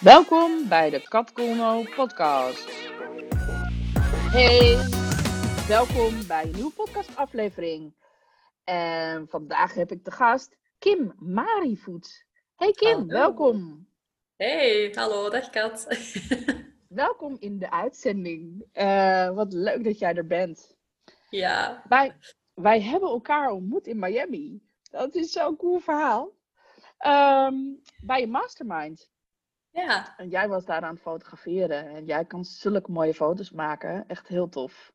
Welkom bij de Capcono podcast. Hey, welkom bij een nieuwe podcastaflevering. En vandaag heb ik de gast Kim Marivoet. Hey Kim, Hallo. welkom. Hey, hallo, dag Kat. Welkom in de uitzending. Eh, wat leuk dat jij er bent. ja, Wij, wij hebben elkaar ontmoet in Miami. Dat is zo'n cool verhaal. Ehm, bij een mastermind. Ja, En jij was daar aan het fotograferen. En jij kan zulke mooie foto's maken. Echt heel tof.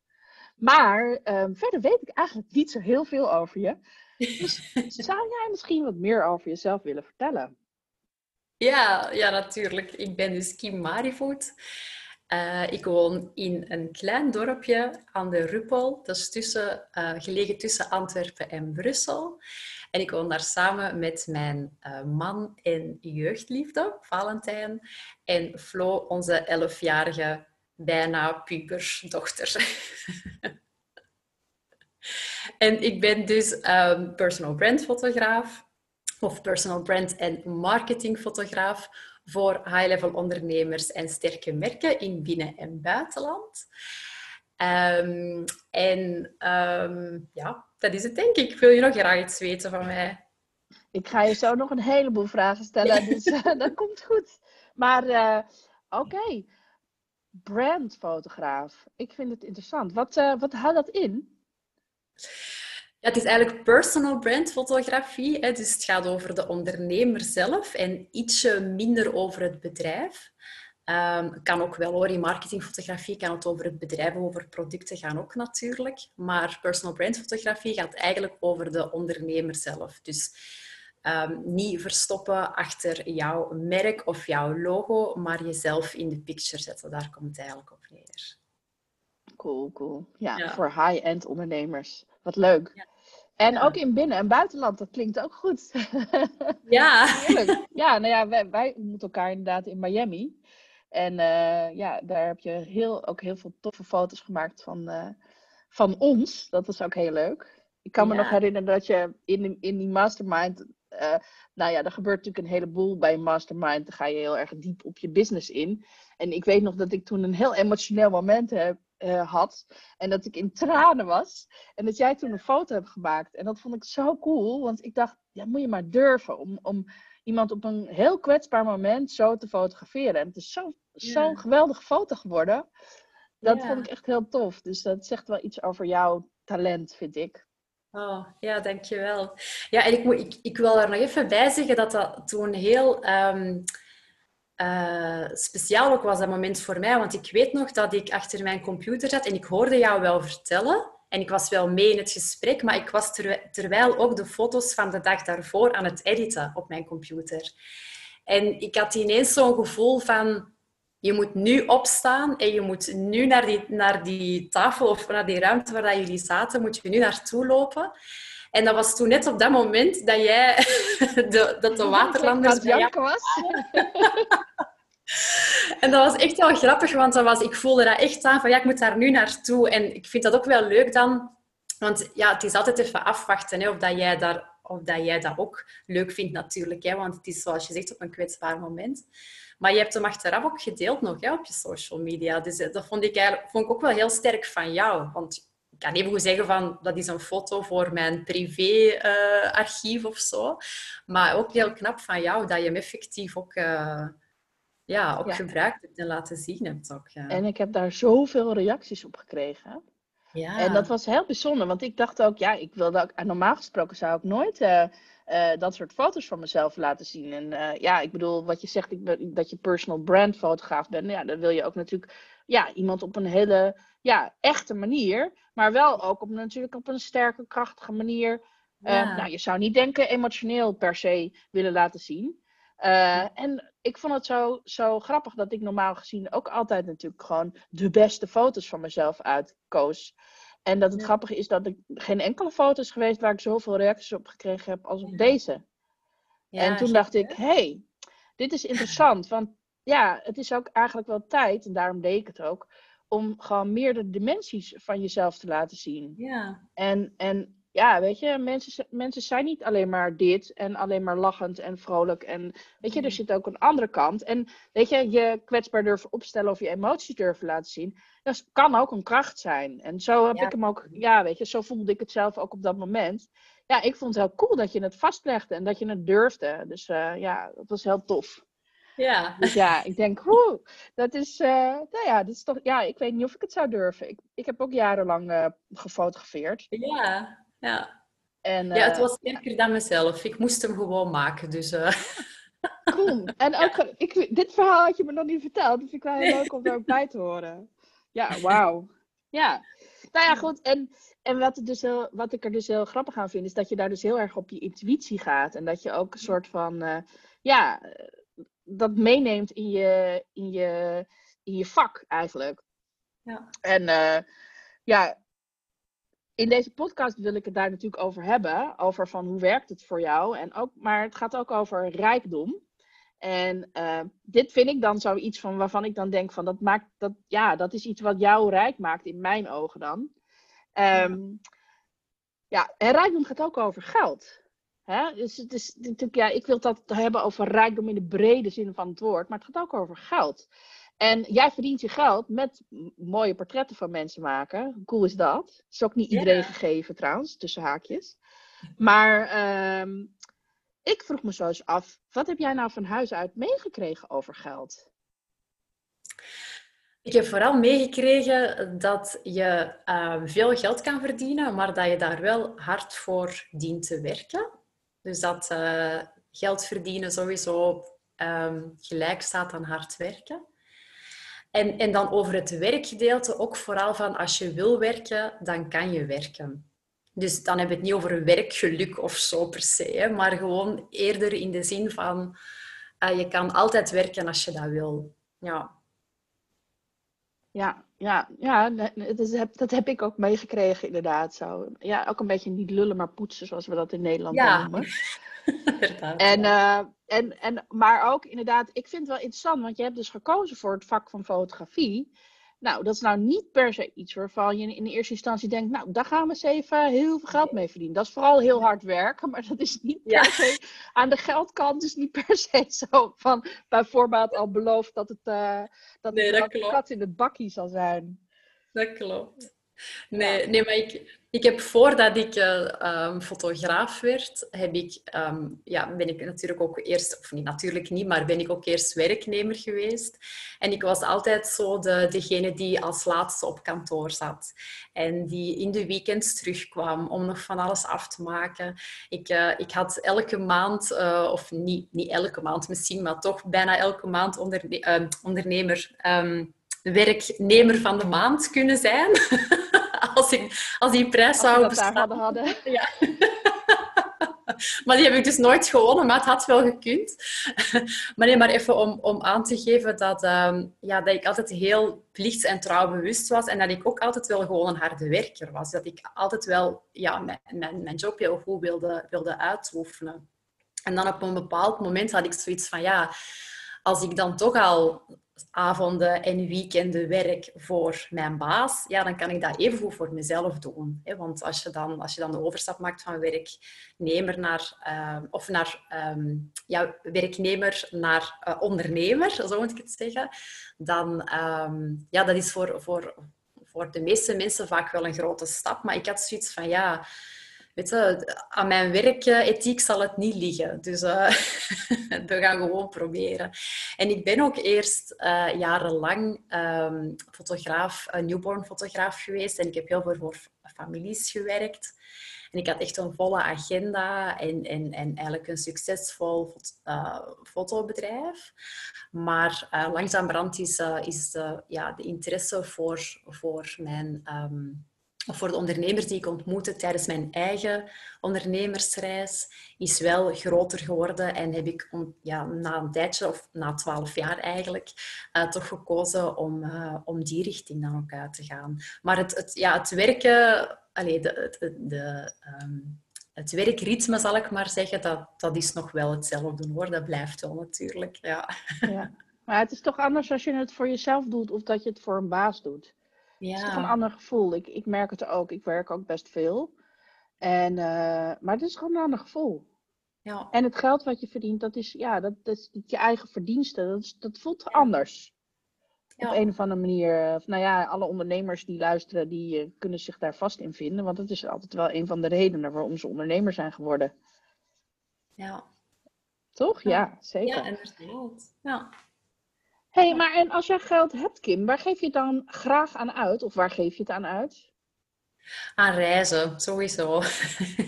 Maar ehm, verder weet ik eigenlijk niet zo heel veel over je. Dus zou jij misschien wat meer over jezelf willen vertellen? ja, ja, natuurlijk. Ik ben dus Kim Marivoet. Eh, ik woon in een klein dorpje aan de Ruppel. Dat is tussen, eh, gelegen tussen Antwerpen en Brussel. En ik woon daar samen met mijn eh, man en jeugdliefde, Valentijn. En Flo, onze elfjarige, bijna puberdochter. En ik ben dus ehm, personal brand fotograaf of personal brand en marketingfotograaf voor high-level ondernemers en sterke merken in binnen- en buitenland. Ehm, en ehm, ja, dat is het denk ik. Wil je nog graag iets weten van mij? Ik ga je zo nog een heleboel vragen stellen, dus eh, dat komt goed. Maar eh, oké, brandfotograaf. Ik vind het interessant. Wat, eh, wat houdt dat in? Ja, het is eigenlijk personal brand fotografie. Hè, dus het gaat over de ondernemer zelf en ietsje minder over het bedrijf. Ehm, kan ook wel hoor, in marketingfotografie kan het over het bedrijf, over producten gaan ook natuurlijk. Maar personal brand fotografie gaat eigenlijk over de ondernemer zelf. Dus ehm, niet verstoppen achter jouw merk of jouw logo, maar jezelf in de picture zetten. Daar komt het eigenlijk op neer. Cool, cool. Ja, Ja. voor high-end ondernemers. Wat leuk. Ja. En Ja. ook in binnen- en buitenland, dat klinkt ook goed. Ja. Ja, nou ja, wij, wij ontmoeten elkaar inderdaad in Miami. En eh, ja, daar heb je heel, ook heel veel toffe foto's gemaakt van, eh, van ons. Dat was ook heel leuk. Ik kan me Ja. nog herinneren dat je in, die- in die mastermind... eh, nou ja, er gebeurt natuurlijk een heleboel bij een mastermind. Dan ga je heel erg diep op je business in. En ik weet nog dat ik toen een heel emotioneel moment heb, had. En dat ik in tranen was. En dat jij toen een foto hebt gemaakt. En dat vond ik zo cool. Want ik dacht, ja, moet je maar durven om, om iemand op een heel kwetsbaar moment zo te fotograferen. En het is zo- zo'n Ja. geweldige foto geworden. Dat vond ik echt heel tof. Dus dat zegt wel iets over jouw talent, vind ik. Oh, ja, dankjewel. Ja, en ik, moet, ik, ik wil er nog even bij zeggen dat dat toen heel ehm, eh, speciaal ook was, dat moment voor mij. Want ik weet nog dat ik achter mijn computer zat en ik hoorde jou wel vertellen. En ik was wel mee in het gesprek, maar ik was terw- terwijl ook de foto's van de dag daarvoor aan het editen op mijn computer. En ik had ineens zo'n gevoel van... Je moet nu opstaan en je moet nu naar die, naar die tafel of naar die ruimte waar dat jullie zaten, moet je nu naartoe lopen. En dat was toen net op dat moment dat jij, de, dat de waterlanders... Dat was. En dat was echt wel grappig, want dat was, ik voelde dat echt aan van ja, ik moet daar nu naartoe. En ik vind dat ook wel leuk dan, want ja, het is altijd even afwachten hè, of, dat jij daar, of dat jij dat ook leuk vindt natuurlijk. Hè, want het is zoals je zegt op een kwetsbaar moment. Maar je hebt hem achteraf ook gedeeld nog hè, op je social media. Dus eh, dat vond ik, vond ik ook wel heel sterk van jou. Want ik kan even zeggen van dat is een foto voor mijn privé-archief of zo. Maar ook heel knap van jou dat je hem effectief ook, eh, ja, ook Ja. gebruikt hebt en laten zien hebt. Ook, ja. En ik heb daar zoveel reacties op gekregen. ja. En dat was heel bijzonder, want ik dacht ook, ja, ik wilde ook, en normaal gesproken zou ik nooit eh, eh, dat soort foto's van mezelf laten zien. En eh, ja, ik bedoel, wat je zegt, ik ben, dat je personal brand fotograaf bent, ja, dan wil je ook natuurlijk, ja, iemand op een hele, ja, echte manier, maar wel ook op natuurlijk op een sterke, krachtige manier. Eh, Ja. nou, je zou niet denken emotioneel per se willen laten zien. En ik vond het zo, zo grappig dat ik normaal gezien ook altijd natuurlijk gewoon de beste foto's van mezelf uitkoos. En dat het Ja. grappige is dat ik geen enkele foto is geweest waar ik zoveel reacties op gekregen heb als op Ja. deze. Ja, en toen dacht ik, hé, hey, dit is interessant. Want ja, het is ook eigenlijk wel tijd, en daarom deed ik het ook, om gewoon meerdere dimensies van jezelf te laten zien. Ja, En, en ja, weet je, mensen, mensen zijn niet alleen maar dit en alleen maar lachend en vrolijk. En weet je, er Mhm. zit ook een andere kant. En weet je, je kwetsbaar durven opstellen of je emoties durven laten zien, dat kan ook een kracht zijn. En zo heb Ja. ik hem ook, ja, weet je, zo voelde ik het zelf ook op dat moment. Ja, ik vond het heel cool dat je het vastlegde en dat je het durfde. Dus eh, ja, dat was heel tof. Ja. Dus ja, ik denk, oeh, dat is, eh, nou ja, dat is toch, ja, ik weet niet of ik het zou durven. Ik, ik heb ook jarenlang eh, gefotografeerd. Ja. Ja. En, ja, het eh, was sterker dan mezelf. Ik moest hem gewoon maken. Dus eh, Cool. En ook, ik, dit verhaal had je me nog niet verteld. Dat vind ik wel heel leuk om daar ook bij te horen. Ja, wauw. Ja. Nou ja, goed. En, en wat, het dus heel, wat ik er dus heel grappig aan vind, is dat je daar dus heel erg op je intuïtie gaat. En dat je ook een soort van, eh, ja, dat meeneemt in je, in je, in je vak eigenlijk. Ja. En ja, in deze podcast wil ik het daar natuurlijk over hebben. Over van hoe werkt het voor jou. En ook, maar het gaat ook over rijkdom. En eh, dit vind ik dan zoiets van waarvan ik dan denk van dat maakt dat ja, dat is iets wat jou rijk maakt in mijn ogen dan. Ehm, ja, en rijkdom gaat ook over geld. Hè? Dus het is natuurlijk, ja, ik wil dat hebben over rijkdom in de brede zin van het woord, maar het gaat ook over geld. En jij verdient je geld met mooie portretten van mensen maken. Hoe cool is dat? Is ook niet iedereen Ja. gegeven trouwens, tussen haakjes. Maar ehm, ik vroeg me zo eens af, wat heb jij nou van huis uit meegekregen over geld? Ik heb vooral meegekregen dat je ehm, veel geld kan verdienen, maar dat je daar wel hard voor dient te werken. Dus dat eh, geld verdienen sowieso ehm, gelijk staat aan hard werken. En, en dan over het werkgedeelte ook vooral van als je wil werken, dan kan je werken. Dus dan heb ik het niet over werkgeluk of zo per se, hè, maar gewoon eerder in de zin van eh, je kan altijd werken als je dat wil. Ja. Ja, ja, ja dat, heb, dat heb ik ook meegekregen inderdaad. Zo. Ja, ook een beetje niet lullen, maar poetsen, zoals we dat in Nederland Ja. noemen. En, eh, en, en, maar ook inderdaad, ik vind het wel interessant, want je hebt dus gekozen voor het vak van fotografie. Nou, dat is nou niet per se iets waarvan je in de eerste instantie denkt, nou, daar gaan we eens even heel veel geld mee verdienen. Dat is vooral heel hard werken, maar dat is niet per Ja. se, aan de geldkant is niet per se zo van, bij voorbaat al beloofd dat het, eh dat Nee, dat kat in het bakkie zal zijn. Dat klopt. Nee, nee maar ik, ik heb voordat ik eh, ehm, fotograaf werd, heb ik, ehm, ja, ben ik natuurlijk ook eerst, of niet natuurlijk niet, maar ben ik ook eerst werknemer geweest. En ik was altijd zo de, degene die als laatste op kantoor zat. En die in de weekends terugkwam om nog van alles af te maken. Ik, eh, ik had elke maand, eh, of niet, niet elke maand misschien, maar toch bijna elke maand onderne- ondernemer. ehm, werknemer van de maand kunnen zijn. als, ik, als die prijs Als zou bestaan. hadden hadden. Maar die heb ik dus nooit gewonnen, maar het had wel gekund. Maar nee, maar even om, om aan te geven dat, ehm, ja, dat ik altijd heel plichts- en trouwbewust was. En dat ik ook altijd wel gewoon een harde werker was. Dat ik altijd wel ja, mijn, mijn, mijn job heel goed wilde, wilde uitoefenen. En dan op een bepaald moment had ik zoiets van, ja, als ik dan toch al avonden en weekenden werk voor mijn baas, ja, dan kan ik dat evengoed voor mezelf doen. Want als je, dan, als je dan de overstap maakt van werknemer naar, ehm, of naar ehm, ja, werknemer naar eh, ondernemer, zo moet ik het zeggen, dan ehm, ja, dat is voor, voor, voor de meeste mensen vaak wel een grote stap. Maar ik had zoiets van, ja, aan mijn werkethiek zal het niet liggen. Dus eh, we gaan gewoon proberen. En ik ben ook eerst eh, jarenlang ehm, fotograaf, een newborn fotograaf geweest. En ik heb heel veel voor families gewerkt. En ik had echt een volle agenda en, en, en eigenlijk een succesvol eh, fotobedrijf. Maar uh, langzamerhand is, uh, is de, ja, de interesse voor, voor mijn... ehm, of voor de ondernemers die ik ontmoette tijdens mijn eigen ondernemersreis, is wel groter geworden. En heb ik ja, na een tijdje, of na twaalf jaar eigenlijk, uh, toch gekozen om, uh, om die richting dan ook uit te gaan. Maar het, het, ja, het werken, allee, de, de, um, het werkritme, zal ik maar zeggen, dat, dat is nog wel hetzelfde hoor. Dat blijft wel natuurlijk, ja. ja. Maar het is toch anders als je het voor jezelf doet of dat je het voor een baas doet. Ja. Het is toch een ander gevoel. Ik, ik merk het ook. Ik werk ook best veel. En, eh, maar het is gewoon een ander gevoel. Ja. En het geld wat je verdient, dat is, ja, dat, dat is je eigen verdienste. Dat, is, dat voelt anders. Ja. Op een of andere manier. eh, Nou ja, alle ondernemers die luisteren, die eh, kunnen zich daar vast in vinden. Want dat is altijd wel een van de redenen waarom ze ondernemer zijn geworden. Ja. Toch? Ja. Ja, zeker. ja, inderdaad. Ja. Hey, maar en als jij geld hebt, Kim, waar geef je dan graag aan uit? Of waar geef je het aan uit? Aan reizen, sowieso.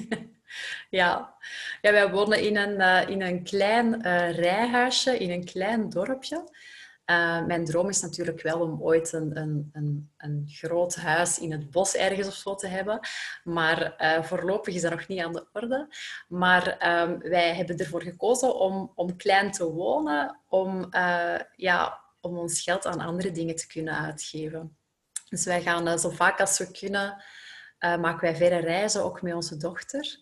ja. ja, wij wonen in een, eh, in een klein eh, rijhuisje, in een klein dorpje. Eh, mijn droom is natuurlijk wel om ooit een, een, een, een groot huis in het bos ergens of zo te hebben. Maar eh, voorlopig is dat nog niet aan de orde. Maar ehm, wij hebben ervoor gekozen om, om klein te wonen, om, eh, ja, om ons geld aan andere dingen te kunnen uitgeven. Dus wij gaan zo vaak als we kunnen, maken wij verre reizen, ook met onze dochter.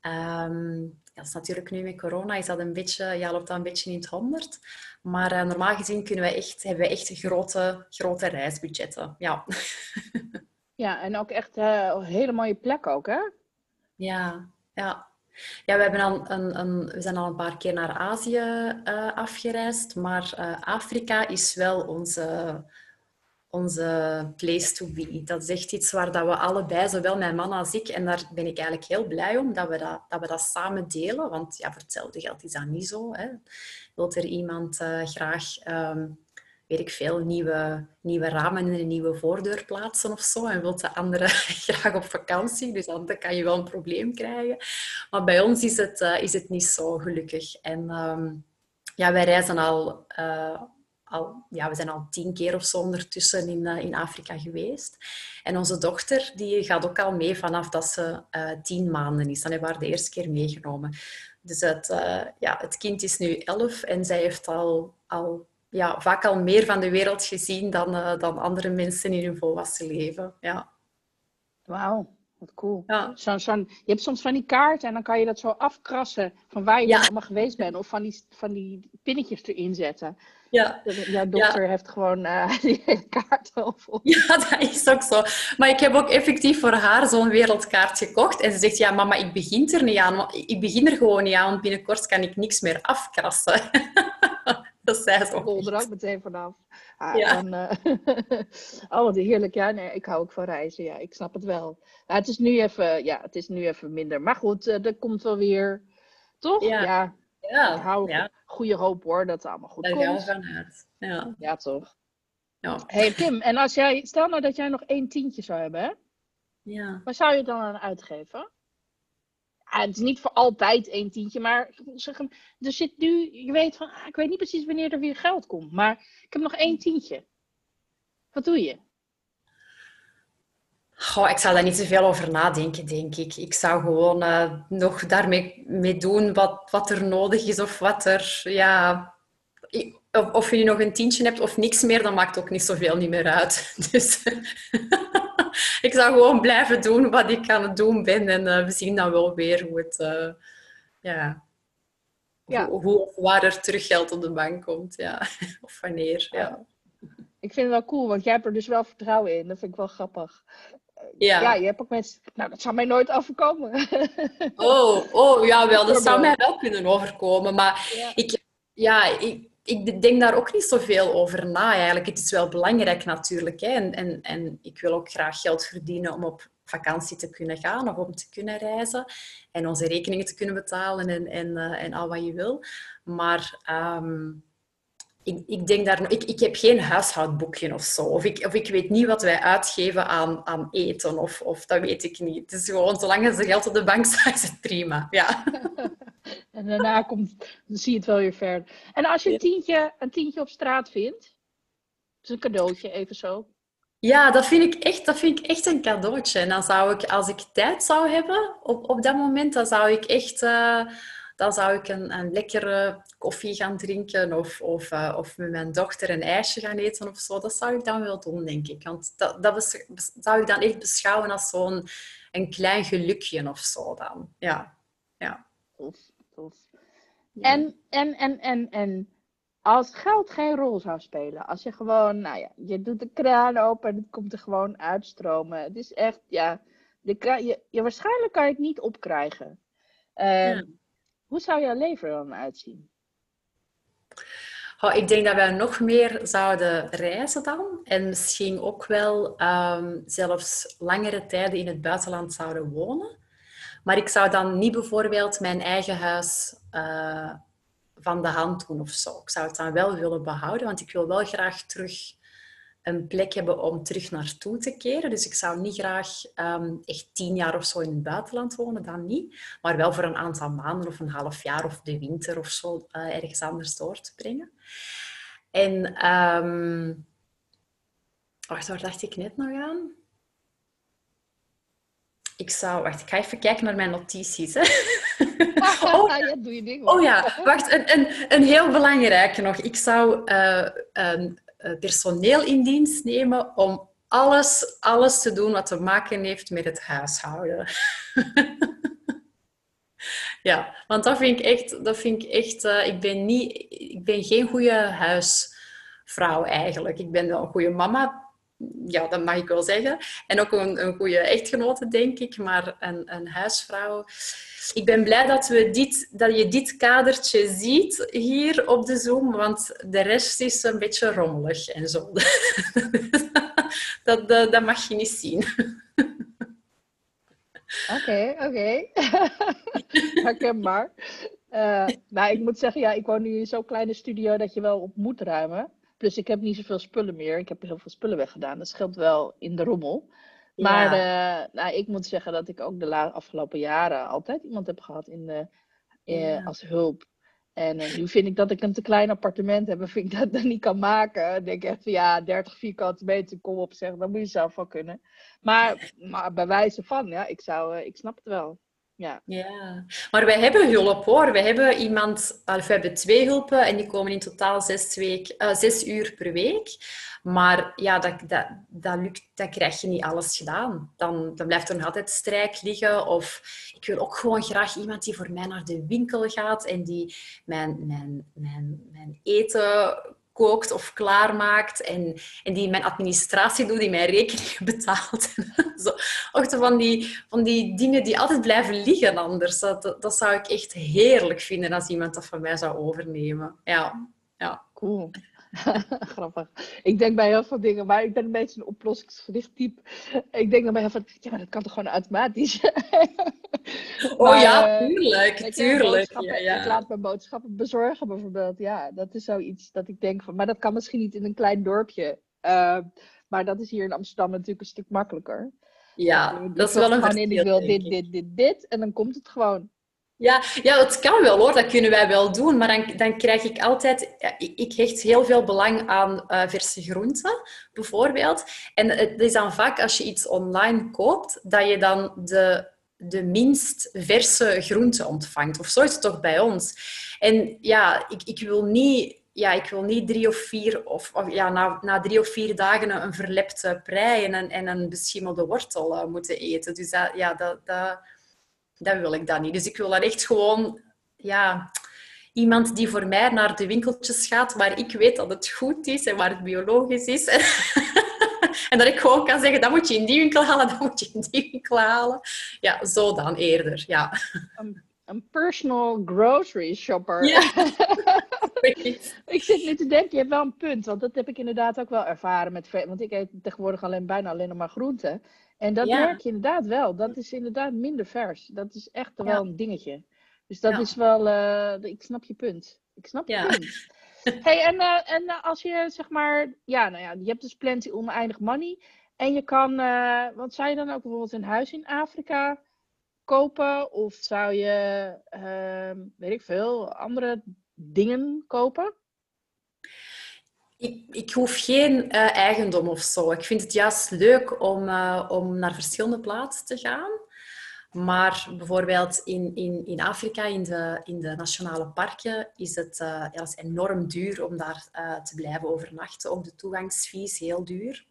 Ehm, dat is natuurlijk nu met corona is dat een beetje, ja, loopt dat een beetje in het honderd. Maar eh, normaal gezien kunnen wij echt, hebben wij echt grote, grote reisbudgetten. Ja. Ja, en ook echt eh, een hele mooie plek ook, hè? Ja, ja. Ja, we, hebben al een, een, we zijn al een paar keer naar Azië eh, afgereisd, maar eh, Afrika is wel onze, onze place to be. Dat is echt iets waar dat we allebei, zowel mijn man als ik, en daar ben ik eigenlijk heel blij om, dat we dat, dat, we dat samen delen. Want ja, voor hetzelfde geld is dat niet zo. Hè. Wilt er iemand eh, graag, ehm, weet ik veel, nieuwe, nieuwe ramen in een nieuwe voordeur plaatsen of zo, en wilt de andere graag op vakantie, dus dan, kan je wel een probleem krijgen. Maar bij ons is het, eh, is het niet zo gelukkig. En ehm, ja, wij reizen al... eh, al, ja, we zijn al tien keer of zo ondertussen in, in Afrika geweest. En onze dochter die gaat ook al mee vanaf dat ze tien maanden is. Dan hebben we haar de eerste keer meegenomen. Dus het, eh, ja, het kind is nu elf en zij heeft al, al ja, vaak al meer van de wereld gezien dan, eh, dan andere mensen in hun volwassen leven. Ja. Wauw, wat cool. Ja. Zo'n, zo'n, je hebt soms van die kaarten en dan kan je dat zo afkrassen van waar je Ja. allemaal geweest bent. Of van die, van die pinnetjes erin zetten. Ja. Jouw dochter heeft gewoon eh, die hele kaart al vol. Ja, dat is ook zo. Maar ik heb ook effectief voor haar zo'n wereldkaart gekocht. En ze zegt, ja mama, ik begin er niet aan. Ik begin er gewoon niet aan, want binnenkort kan ik niks meer afkrassen. dat zei ze Ik ook. er ook meteen vanaf. Ah, Ja. dan, eh, oh, wat heerlijk. Ja, nee, ik hou ook van reizen. Ja, ik snap het wel. Ja, het, is nu even, ja, het is nu even minder. Maar goed, eh, dat komt wel weer. Toch? Ja. ja ik Ja, hou ja goede hoop hoor dat het allemaal goed we komt. vanuit. Ja. Ja, toch? Ja. hey, Kim, en als jij, stel nou dat jij nog één tientje zou hebben, hè? Ja. waar zou je dan aan uitgeven? Ja, het is niet voor altijd één tientje, maar er zit nu, je weet van, ah, ik weet niet precies wanneer er weer geld komt, maar ik heb nog één tientje. Wat doe je? Goh, ik zou daar niet zoveel over nadenken, denk ik. Ik zou gewoon eh, nog daarmee mee doen wat, wat er nodig is of wat er, ja... Of, of je nu nog een tientje hebt of niks meer, dan maakt ook niet zoveel niet meer uit. Dus ik zou gewoon blijven doen wat ik aan het doen ben en eh, we zien dan wel weer hoe het... eh, ja, Ja. Hoe, hoe of waar er terug geld op de bank komt, ja. Of wanneer, ja. Ik vind het wel cool, want jij hebt er dus wel vertrouwen in. Dat vind ik wel grappig. Ja. Ja, je hebt ook mensen, nou dat zou mij nooit overkomen. Oh, oh, ja, wel. Dat zou mij wel kunnen overkomen. Maar Ja. ik, ja, ik, ik denk daar ook niet zoveel over na eigenlijk. Het is wel belangrijk natuurlijk. Hè. En, en, en ik wil ook graag geld verdienen om op vakantie te kunnen gaan of om te kunnen reizen. En onze rekeningen te kunnen betalen en, en, eh, en al wat je wil. Maar ehm, ik, ik denk daar... Ik, ik heb geen huishoudboekje of zo. Of ik, of ik weet niet wat wij uitgeven aan, aan eten. Of, of dat weet ik niet. Het is gewoon, zolang er geld op de bank staat, is het prima. Ja. En daarna komt, dan zie je het wel weer verder. En als je een tientje, een tientje op straat vindt, dus een cadeautje, even zo. Ja, dat vind ik echt, dat vind ik echt een cadeautje. En dan zou ik, als ik tijd zou hebben op, op dat moment, dan zou ik echt eh, dan zou ik een, een lekkere koffie gaan drinken of, of, eh, of met mijn dochter een ijsje gaan eten of zo. Dat zou ik dan wel doen, denk ik. Want dat, dat zou ik dan echt beschouwen als zo'n een klein gelukje of zo dan. Ja. Ja. Tof, tof. Ja. En, en, en, en, en als geld geen rol zou spelen, als je gewoon, nou ja, je doet de kraan open en het komt er gewoon uitstromen. Het is echt, ja, je, je, waarschijnlijk kan je het niet opkrijgen. Ehm, hoe zou jouw leven er dan uitzien? Ik denk dat wij nog meer zouden reizen dan. En misschien ook wel ehm, zelfs langere tijden in het buitenland zouden wonen. Maar ik zou dan niet bijvoorbeeld mijn eigen huis uh, van de hand doen of zo. Ik zou het dan wel willen behouden, want ik wil wel graag terug een plek hebben om terug naartoe te keren. Dus ik zou niet graag um, echt tien jaar of zo in het buitenland wonen, dan niet. Maar wel voor een aantal maanden of een half jaar of de winter of zo uh, ergens anders door te brengen. En um, wacht, waar dacht ik net nog aan? Ik zou... Wacht, ik ga even kijken naar mijn notities. Hè. oh, ja, doe je ding. Oh ja, wacht, een, een, een heel belangrijke nog. Ik zou uh, um, personeel in dienst nemen om alles, alles te doen wat te maken heeft met het huishouden. ja, want dat vind ik echt... Dat vind ik, echt uh, ik, ben niet, ik ben geen goede huisvrouw eigenlijk. Ik ben wel een goede mama, ja, dat mag ik wel zeggen. En ook een, een goede echtgenote, denk ik. Maar een, een huisvrouw... Ik ben blij dat, we dit, dat je dit kadertje ziet hier op de Zoom, want de rest is een beetje rommelig en zo. dat, dat, mag je niet zien. Oké, oké. Herkenbaar. Uh, nou, ik moet zeggen, ja, ik woon nu in zo'n kleine studio dat je wel op moet ruimen. Plus ik heb niet zoveel spullen meer. Ik heb heel veel spullen weggedaan. Dat scheelt wel in de rommel. Maar uh, nou, ik moet zeggen dat ik ook de afgelopen jaren altijd iemand heb gehad in de, uh, als hulp. En uh, nu vind ik dat ik een te klein appartement heb en vind ik dat dat niet kan maken. Dan denk ik echt van ja, 30 vierkante meter, kom op zeg, dat moet je zelf wel kunnen. Maar, maar bij wijze van, ja, ik, zou, ik snap het wel. Ja. ja, maar wij hebben hulp hoor. We hebben iemand, we hebben twee hulpen en die komen in totaal zes, week, uh, zes uur per week. Maar ja, dat, dat, dat, lukt, dat krijg je niet alles gedaan. Dan, dan blijft er nog altijd strijk liggen. Of ik wil ook gewoon graag iemand die voor mij naar de winkel gaat en die mijn, mijn, mijn, mijn eten kookt of klaarmaakt en, en die mijn administratie doet, die mijn rekeningen betaalt. Zo. Ook van die, van die dingen die altijd blijven liggen anders. Dat, dat zou ik echt heerlijk vinden als iemand dat van mij zou overnemen. Ja, ja. Cool. Grappig. Ik denk bij heel veel dingen, maar ik ben een beetje een oplossingsgericht type. Ik denk dan bij heel veel, ja, maar dat kan toch gewoon automatisch? oh ja, eh, tuurlijk, tuurlijk. Ja, ja. Ik laat mijn boodschappen bezorgen bijvoorbeeld. Ja, dat is zoiets dat ik denk van, maar dat kan misschien niet in een klein dorpje. Uh, maar dat is hier in Amsterdam natuurlijk een stuk makkelijker. Ja, dat is wel een verschil. Ik wil dit, dit, dit, dit. En dan komt het gewoon. Ja, ja, het kan wel hoor, dat kunnen wij wel doen. Maar dan, dan krijg ik altijd... ik hecht heel veel belang aan uh, verse groenten, bijvoorbeeld. En het is dan vaak als je iets online koopt, dat je dan de, de minst verse groenten ontvangt. Of zo is het toch bij ons. En ja, ik, ik wil niet ja, ik wil niet drie of vier, of, ja, na, na drie of vier dagen een verlepte prei en een, en een beschimmelde wortel uh, moeten eten. Dus dat, ja, dat, dat, dat wil ik dan niet. Dus ik wil dan echt gewoon, ja, iemand die voor mij naar de winkeltjes gaat waar ik weet dat het goed is en waar het biologisch is. en dat ik gewoon kan zeggen, dat moet je in die winkel halen, dat moet je in die winkel halen. Ja, zo dan eerder, ja. Een, een personal grocery shopper. Ja. ik zit nu te denken, je hebt wel een punt. Want dat heb ik inderdaad ook wel ervaren met... Want ik eet tegenwoordig alleen, bijna alleen nog maar groenten. En dat merk je inderdaad wel. Dat is inderdaad minder vers. Dat is echt wel een dingetje. Dus dat is wel, uh, ik snap je punt. Ik snap je punt. hey, en, uh, en uh, als je zeg maar, ja, nou ja, je hebt dus plenty oneindig money. En je kan, wat zou je dan ook bijvoorbeeld een huis in Afrika kopen? Of zou je, ehm, weet ik veel, andere dingen kopen? Ik, ik hoef geen uh, eigendom of zo. Ik vind het juist leuk om, uh, om naar verschillende plaatsen te gaan. Maar bijvoorbeeld in, in, in Afrika, in de, in de nationale parken, is het, uh, enorm duur om daar te blijven overnachten. Ook de toegangsfees heel duur.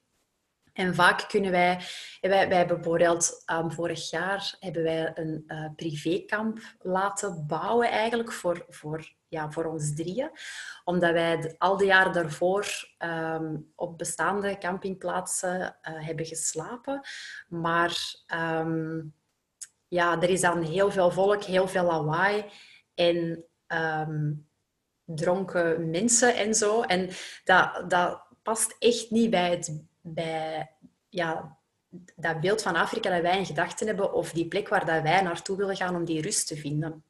En vaak kunnen wij, wij, wij hebben bijvoorbeeld um, vorig jaar hebben wij een uh, privékamp laten bouwen eigenlijk voor, voor, ja, voor ons drieën. Omdat wij al die jaren daarvoor um, op bestaande campingplaatsen uh, hebben geslapen. Maar um, ja, er is dan heel veel volk, heel veel lawaai en dronken mensen en zo. En dat, dat past echt niet bij het bij ja, dat beeld van Afrika dat wij in gedachten hebben of die plek waar dat wij naartoe willen gaan om die rust te vinden.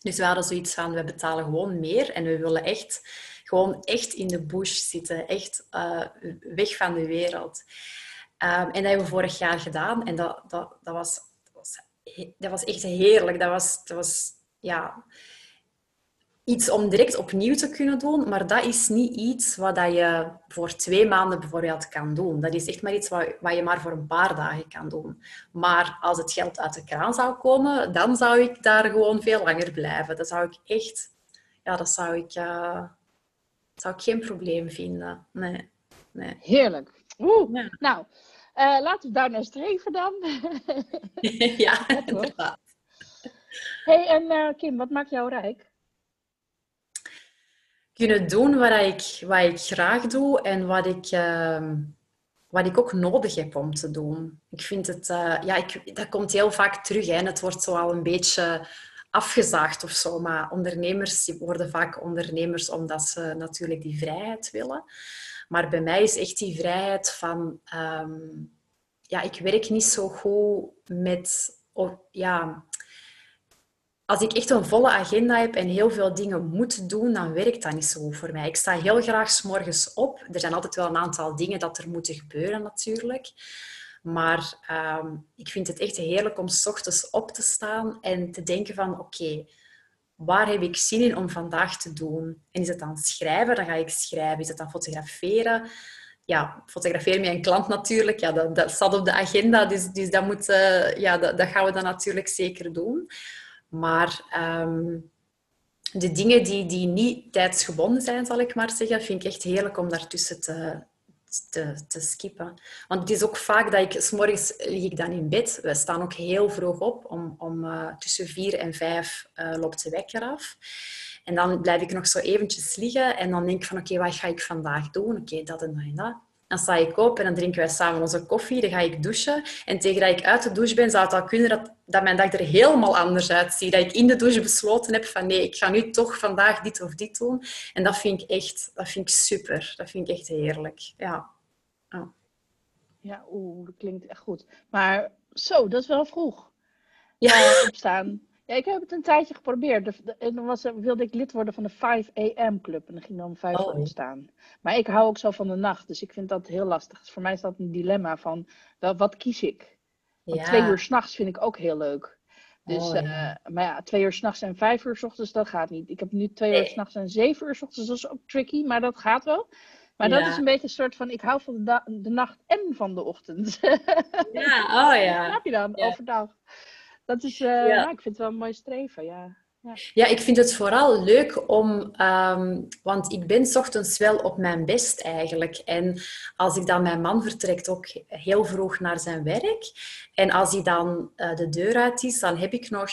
Dus we hadden zoiets van, we betalen gewoon meer en we willen echt gewoon echt in de bush zitten, echt uh, weg van de wereld. Um, en dat hebben we vorig jaar gedaan en dat, dat, dat, was, dat, was, dat was echt heerlijk. Dat was, dat was ja, iets om direct opnieuw te kunnen doen, maar dat is niet iets wat je voor twee maanden bijvoorbeeld kan doen. Dat is echt maar iets wat, wat je maar voor een paar dagen kan doen. Maar als het geld uit de kraan zou komen, dan zou ik daar gewoon veel langer blijven. Dat zou ik echt... Ja, dat zou ik, uh, zou ik geen probleem vinden. Nee. nee. Heerlijk. Oeh. Nou, uh, laten we daar naar streven dan. ja, inderdaad. hey, en uh, Kim, wat maakt jou rijk? Kunnen doen wat ik, wat ik graag doe en wat ik, uh, wat ik ook nodig heb om te doen. Ik vind het, uh, ja, ik, dat komt heel vaak terug. Hè. Het wordt zo al een beetje afgezaagd of zo. Maar ondernemers worden vaak ondernemers omdat ze natuurlijk die vrijheid willen. Maar bij mij is echt die vrijheid van... Um, ja, ik werk niet zo goed met... ja, als ik echt een volle agenda heb en heel veel dingen moet doen, dan werkt dat niet zo voor mij. Ik sta heel graag s morgens op. Er zijn altijd wel een aantal dingen dat er moeten gebeuren natuurlijk. Maar ehm, ik vind het echt heerlijk om s ochtends op te staan en te denken van oké, waar heb ik zin in om vandaag te doen? En is het dan schrijven, dan ga ik schrijven. Is het dan fotograferen? Ja, fotograferen met een klant natuurlijk. Ja, dat, dat staat op de agenda, dus, dus dat, moet, uh, ja, dat, dat gaan we dan natuurlijk zeker doen. Maar um, de dingen die, die niet tijdsgebonden zijn, zal ik maar zeggen, vind ik echt heerlijk om daartussen te, te, te skippen. Want het is ook vaak dat ik, s morgens lig ik dan in bed. We staan ook heel vroeg op, om, om uh, tussen vier en vijf uh, loopt de wekker af. En dan blijf ik nog zo eventjes liggen en dan denk ik van oké, wat ga ik vandaag doen? Oké, dat en dat en dat. Dan sta ik op en dan drinken wij samen onze koffie. Dan ga ik douchen. En tegen dat ik uit de douche ben, zou het al kunnen dat, dat mijn dag er helemaal anders uitziet. Dat ik in de douche besloten heb van nee, ik ga nu toch vandaag dit of dit doen. En dat vind ik echt dat vind ik super. Dat vind ik echt heerlijk. Ja. Ja, ja oeh, dat klinkt echt goed. Maar zo, dat is wel vroeg. Ja. opstaan. Ja, ik heb het een tijdje geprobeerd. en dan was, wilde ik lid worden van de 5 AM club. En dan ging dan om 5 uur oh. staan. Maar ik hou ook zo van de nacht. Dus ik vind dat heel lastig. Dus voor mij is dat een dilemma van, wat kies ik? Want ja. twee uur s'nachts vind ik ook heel leuk. Dus, oh, ja. Uh, maar ja, twee uur s'nachts en vijf uur s ochtends, dat gaat niet. Ik heb nu twee nee. uur s'nachts en zeven uur s ochtends. Dat is ook tricky, maar dat gaat wel. Maar dat is een beetje een soort van, ik hou van de, de nacht en van de ochtend. ja, oh ja. Snap je dan, overdag. Dat is, uh, ja. ik vind het wel een mooi streven, ja. Ja. ja, ik vind het vooral leuk om, um, want ik ben s ochtends wel op mijn best eigenlijk. En als ik dan, mijn man vertrekt ook heel vroeg naar zijn werk. En als hij dan uh, de deur uit is, dan heb ik nog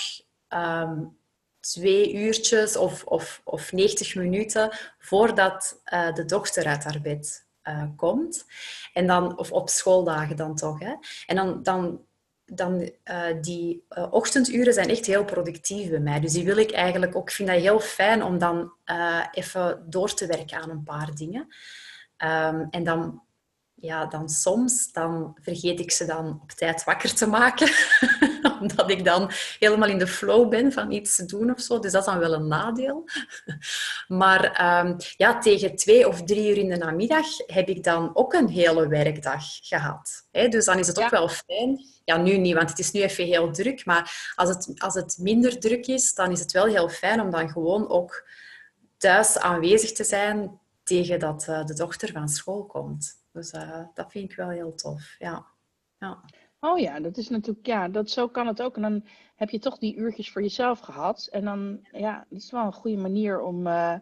um, twee uurtjes of, of, of 90 minuten voordat uh, de dochter uit haar bed komt. En dan, of op schooldagen dan toch. Hè. En dan, dan dan uh, die uh, ochtenduren zijn echt heel productief bij mij. Dus die wil ik eigenlijk ook. Ik vind dat heel fijn om dan uh, even door te werken aan een paar dingen. Um, en dan, ja, dan soms dan vergeet ik ze dan op tijd wakker te maken. Omdat ik dan helemaal in de flow ben van iets te doen of zo. Dus dat is dan wel een nadeel. Maar um, ja, tegen twee of drie uur in de namiddag heb ik dan ook een hele werkdag gehad. Dus dan is het ook wel fijn ja, nu niet, want het is nu even heel druk. Maar als het, als het minder druk is, dan is het wel heel fijn om dan gewoon ook thuis aanwezig te zijn tegen dat uh, de dochter van school komt. Dus uh, dat vind ik wel heel tof, ja. ja. Oh ja, dat is natuurlijk, ja, dat, zo kan het ook. En dan heb je toch die uurtjes voor jezelf gehad. En dan, ja, dat is wel een goede manier om uh,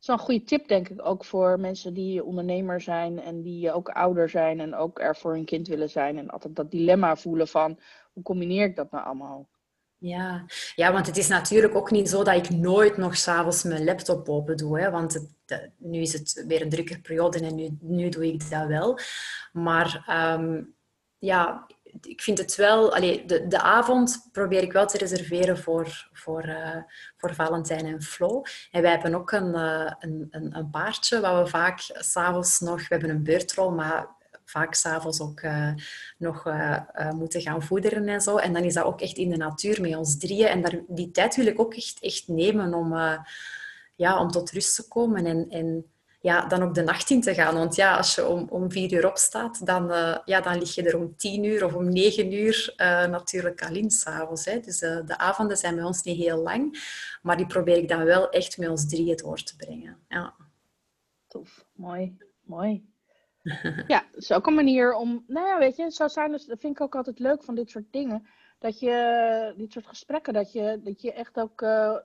is wel een goede tip, denk ik, ook voor mensen die ondernemer zijn en die ook ouder zijn en ook er voor hun kind willen zijn. En altijd dat dilemma voelen van hoe combineer ik dat nou allemaal? Ja. ja, want het is natuurlijk ook niet zo dat ik nooit nog s'avonds mijn laptop open doe. Hè? Want het, nu is het weer een drukke periode en nu, nu doe ik dat wel. Maar ehm, ja, ik vind het wel... Allee, de, de avond probeer ik wel te reserveren voor, voor, uh, voor Valentijn en Flo. En wij hebben ook een, uh, een, een, een, paardje waar we vaak s'avonds nog... We hebben een beurtrol, maar vaak s'avonds ook uh, nog moeten gaan voederen en zo. En dan is dat ook echt in de natuur met ons drieën. En daar, die tijd wil ik ook echt, echt nemen om, ja, om tot rust te komen en, en ja, dan ook de nacht in te gaan. Want ja, als je om, om vier uur opstaat, dan, ja, dan lig je er om tien uur of om negen uur natuurlijk al in s'avonds. Dus de avonden zijn bij ons niet heel lang. Maar die probeer ik dan wel echt met ons drieën door te brengen. Ja. Tof, mooi, mooi. ja, dat is ook een manier om, nou ja, weet je, zo zijn dus, dat vind ik ook altijd leuk van dit soort dingen. Dat je, dit soort gesprekken, dat je, dat je echt ook,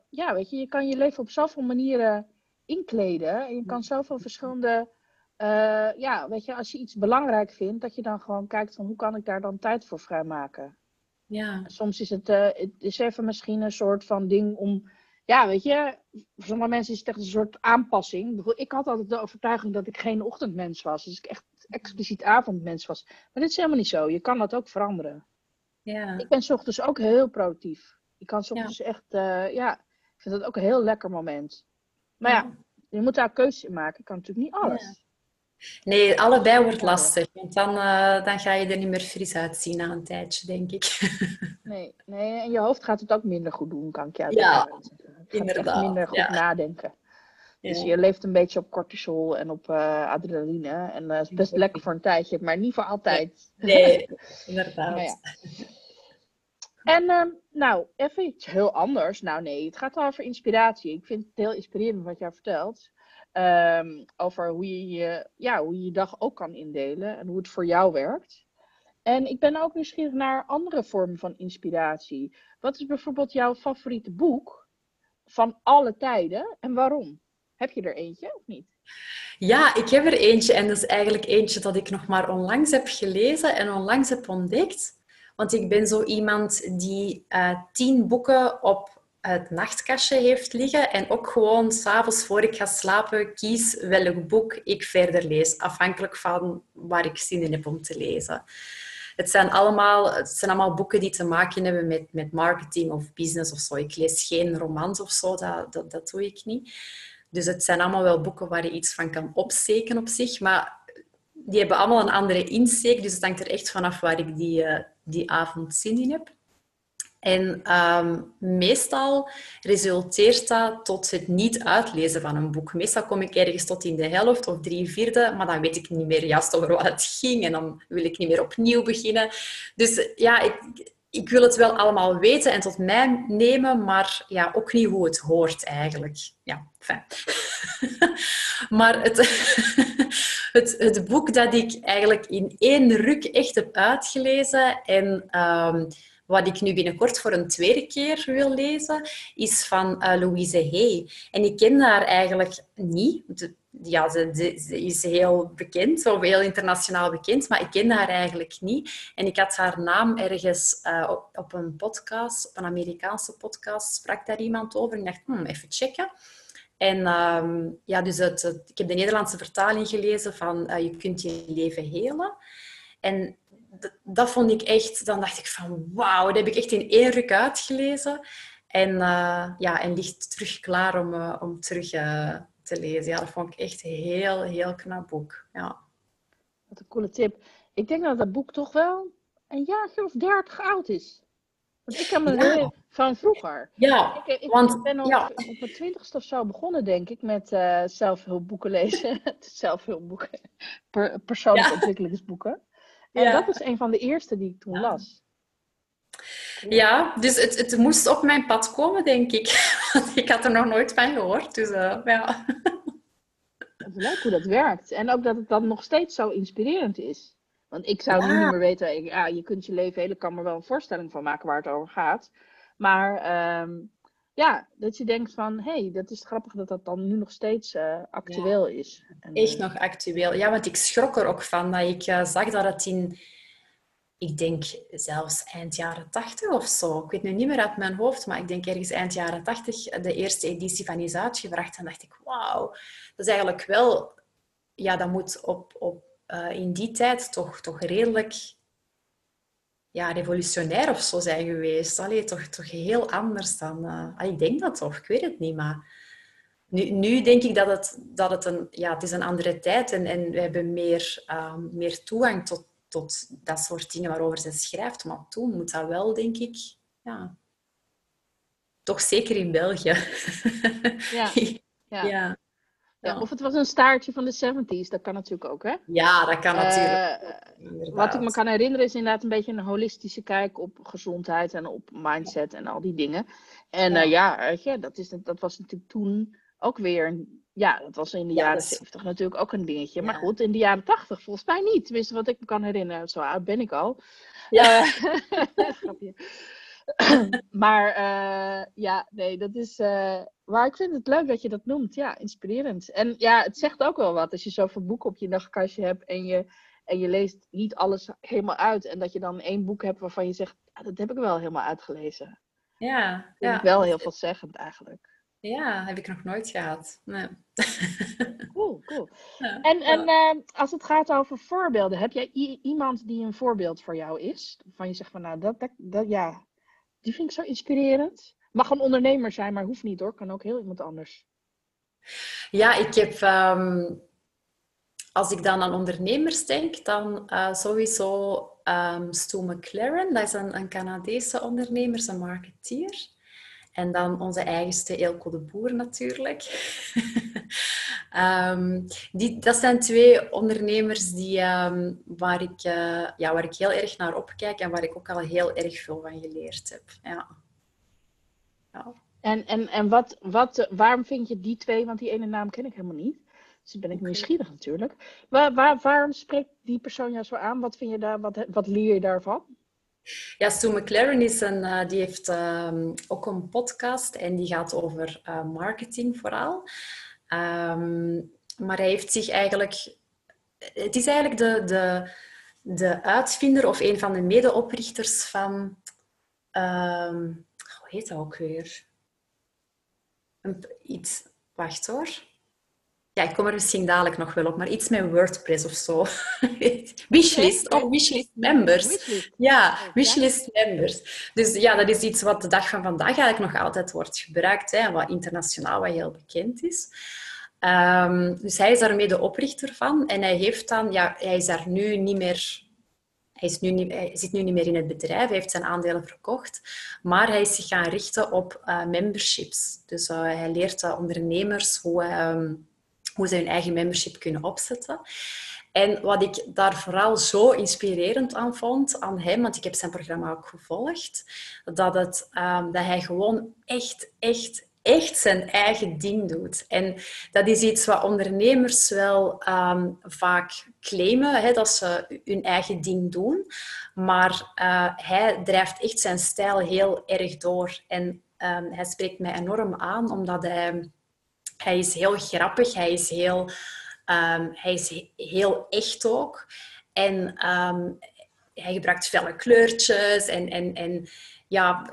ja, weet je, je kan je leven op zoveel manieren inkleden. Je kan zoveel verschillende, uh, ja, weet je, als je iets belangrijk vindt, dat je dan gewoon kijkt van hoe kan ik daar dan tijd voor vrijmaken. Ja. Soms is het, uh, het is even misschien een soort van ding om ja, weet je, voor sommige mensen is het echt een soort aanpassing. Ik had altijd de overtuiging dat ik geen ochtendmens was. Dus ik echt expliciet avondmens was. Maar dit is helemaal niet zo. Je kan dat ook veranderen. Ja. Ik ben s ochtends ook heel productief. Ik kan s ochtends echt, uh, ja, ik vind dat ook een heel lekker moment. Maar ja, je moet daar keuze in maken. Ik kan natuurlijk niet alles. Nee, allebei wordt lastig. Want dan, uh, dan ga je er niet meer fris uitzien na een tijdje, denk ik. nee, nee, en je hoofd gaat het ook minder goed doen, kan ik jou ja, inderdaad. minder goed nadenken. Dus je leeft een beetje op cortisol en op uh, adrenaline. En dat uh, is best lekker voor een tijdje, maar niet voor altijd. Nee, inderdaad. En uh, nou, even iets heel anders. Nou nee, het gaat over inspiratie. Ik vind het heel inspirerend wat jij vertelt. Um, over hoe je, je, ja, hoe je je dag ook kan indelen en hoe het voor jou werkt. En ik ben ook nieuwsgierig naar andere vormen van inspiratie. Wat is bijvoorbeeld jouw favoriete boek van alle tijden en waarom? Heb je er eentje of niet? Ja, ik heb er eentje en dat is eigenlijk eentje dat ik nog maar onlangs heb gelezen en onlangs heb ontdekt. Want ik ben zo iemand die uh, tien boeken op het nachtkastje heeft liggen en ook gewoon s'avonds voor ik ga slapen kies welk boek ik verder lees, afhankelijk van waar ik zin in heb om te lezen. Het zijn allemaal, het zijn allemaal boeken die te maken hebben met, met marketing of business of zo. Ik lees geen romans of zo, dat, dat, doe ik niet. Dus het zijn allemaal wel boeken waar je iets van kan opsteken op zich, maar die hebben allemaal een andere insteek, dus het hangt er echt vanaf waar ik die, uh, die avond zin in heb. En um, meestal resulteert dat tot het niet uitlezen van een boek. Meestal kom ik ergens tot in de helft of drie vierde, maar dan weet ik niet meer juist over wat het ging en dan wil ik niet meer opnieuw beginnen. Dus ja, ik, ik wil het wel allemaal weten en tot mij nemen, maar ja, ook niet hoe het hoort eigenlijk. Ja, fijn. maar het, het, het boek dat ik eigenlijk in één ruk echt heb uitgelezen en... Um, wat ik nu binnenkort voor een tweede keer wil lezen, is van uh, Louise Hay. En ik ken haar eigenlijk niet. ja, ze, is heel bekend, of heel internationaal bekend, maar ik ken haar eigenlijk niet. En ik had haar naam ergens uh, op, een podcast, op een Amerikaanse podcast, sprak daar iemand over. Ik dacht, hmm, even checken. En um, ja, dus het, ik heb de Nederlandse vertaling gelezen van uh, Je kunt je leven helen. En dat, vond ik echt, dan dacht ik van wauw, dat heb ik echt in één ruk uitgelezen. En, uh, ja, en ligt terug klaar om, uh, om terug te lezen. Ja, dat vond ik echt een heel, heel knap boek. Ja. Wat een coole tip. Ik denk dat dat boek toch wel een jaartje of dertig oud is. Want ik heb me ja. van vroeger. Ja, ik, ik want, ben op, ja. op mijn twintigste of zo begonnen, denk ik, met uh, zelfhulpboeken lezen. zelfhulpboeken. Per, persoonlijke ja. ontwikkelingsboeken. En dat is een van de eerste die ik toen las. Ja, dus het, het moest op mijn pad komen, denk ik. Want ik had er nog nooit van gehoord. Dus uh, ja. Het is leuk hoe dat werkt. En ook dat het dan nog steeds zo inspirerend is. Want ik zou ja. nu niet meer weten, ik, ja, je kunt je leven hele kan er wel een voorstelling van maken waar het over gaat. Maar um, ja, dat je denkt van, hé, hey, dat is grappig dat dat dan nu nog steeds uh, actueel ja, is. En, echt nog actueel. Ja, want ik schrok er ook van dat ik uh, zag dat het in, ik denk zelfs eind jaren tachtig of zo. Ik weet nu niet meer uit mijn hoofd, maar ik denk ergens eind jaren tachtig de eerste editie van is uitgebracht. En dacht ik, wauw, dat is eigenlijk wel, ja, dat moet op, op, uh, in die tijd toch, toch redelijk ja, revolutionair of zo zijn geweest. Allee, toch, toch heel anders dan... Uh, ik denk dat toch, ik weet het niet, maar... Nu, nu denk ik dat het, dat het een... Ja, het is een andere tijd en, en we hebben meer, um, meer toegang tot, tot dat soort dingen waarover ze schrijft. Maar toen moet dat wel, denk ik... Ja, toch zeker in België. Ja. ja. ja. Ja, of het was een staartje van de 70s, dat kan natuurlijk ook, hè? Ja, dat kan natuurlijk. Uh, wat ik me kan herinneren is inderdaad een beetje een holistische kijk op gezondheid en op mindset en al die dingen. En ja, uh, ja weet je, dat, is, dat was natuurlijk toen ook weer, ja, dat was in de ja, jaren 70 natuurlijk ook een dingetje. Maar goed, in de jaren 80 volgens mij niet. Tenminste, wat ik me kan herinneren, zo oud ben ik al. Ja. Uh, maar ja, nee, dat is. Maar ik vind het leuk dat je dat noemt. Ja, inspirerend. En ja, het zegt ook wel wat als je zoveel boeken op je nachtkastje hebt en je, en je leest niet alles helemaal uit. En dat je dan één boek hebt waarvan je zegt, ah, dat heb ik wel helemaal uitgelezen. Ja. Dat vind ik wel heel veelzeggend eigenlijk. Ja, heb ik nog nooit gehad. Nee. Cool, cool. En, en uh, als het gaat over voorbeelden, heb jij iemand die een voorbeeld voor jou is? Van je zegt van, nou, dat, dat, dat ja, die vind ik zo inspirerend. Mag een ondernemer zijn, maar hoeft niet hoor. Kan ook heel iemand anders. Ja, ik heb... Um, als ik dan aan ondernemers denk, dan uh, sowieso um, Stu McLaren. Dat is een, een Canadese ondernemer, een marketeer. En dan onze eigenste Eelco de Boer natuurlijk. um, die, dat zijn twee ondernemers die, um, waar, ik, uh, ja, waar ik heel erg naar opkijk en waar ik ook al heel erg veel van geleerd heb. Ja. En, en, en wat, wat, waarom vind je die twee, want die ene naam ken ik helemaal niet. Dus ben ik okay. nieuwsgierig natuurlijk. Waar, waar, waarom spreekt die persoon jou zo aan? Wat, vind je daar, wat, wat leer je daarvan? Ja, Stu McLaren is een, uh, die heeft um, ook een podcast en die gaat over uh, marketing vooral. Um, maar hij heeft zich eigenlijk... Het is eigenlijk de, de, de uitvinder of een van de medeoprichters van... Um, heet dat ook weer? Een, iets, wacht hoor. Ja, ik kom er misschien dadelijk nog wel op, maar iets met WordPress of zo. wishlist, oh, wishlist members. Wishlist. Ja, wishlist members. Dus ja, dat is iets wat de dag van vandaag eigenlijk nog altijd wordt gebruikt, hè, wat internationaal wat heel bekend is. Um, dus hij is daarmee de oprichter van en hij heeft dan, ja, hij is daar nu niet meer hij, is nu niet, hij zit nu niet meer in het bedrijf, hij heeft zijn aandelen verkocht, maar hij is zich gaan richten op uh, memberships. Dus uh, hij leert uh, ondernemers hoe, um, hoe ze hun eigen membership kunnen opzetten. En wat ik daar vooral zo inspirerend aan vond aan hem, want ik heb zijn programma ook gevolgd, dat, het, um, dat hij gewoon echt, echt, echt zijn eigen ding doet. En dat is iets wat ondernemers wel um, vaak claimen, hè, dat ze hun eigen ding doen. Maar uh, hij drijft echt zijn stijl heel erg door. En um, hij spreekt mij enorm aan, omdat hij, hij is heel grappig, hij is heel, um, hij is heel echt ook. En hij gebruikt felle kleurtjes en, en, en ja,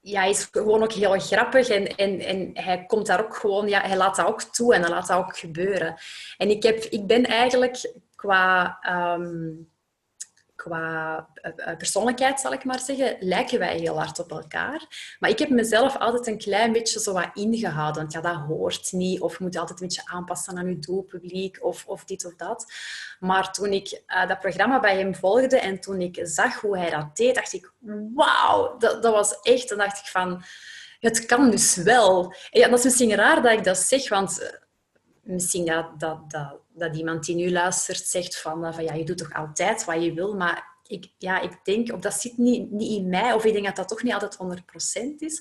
ja, hij is gewoon ook heel grappig en, en, en hij komt daar ook gewoon, ja, hij laat dat ook toe en hij laat dat ook gebeuren. En ik, heb, ik ben eigenlijk qua, um, qua eh, eh, persoonlijkheid, zal ik maar zeggen, lijken wij heel hard op elkaar. Maar ik heb mezelf altijd een klein beetje zo wat ingehouden. Want ja, dat hoort niet. Of je moet altijd een beetje aanpassen aan je doelpubliek of, of dit of dat. Maar toen ik uh, dat programma bij hem volgde en toen ik zag hoe hij dat deed, dacht ik, wauw, dat, dat was echt... Dan dacht ik van, het kan dus wel. En ja, dat is misschien raar dat ik dat zeg, want misschien dat, dat, dat, dat iemand die nu luistert zegt van, van ja, je doet toch altijd wat je wil, maar ik, ja, ik denk, of dat zit niet, niet in mij, of ik denk dat dat toch niet altijd 100% is.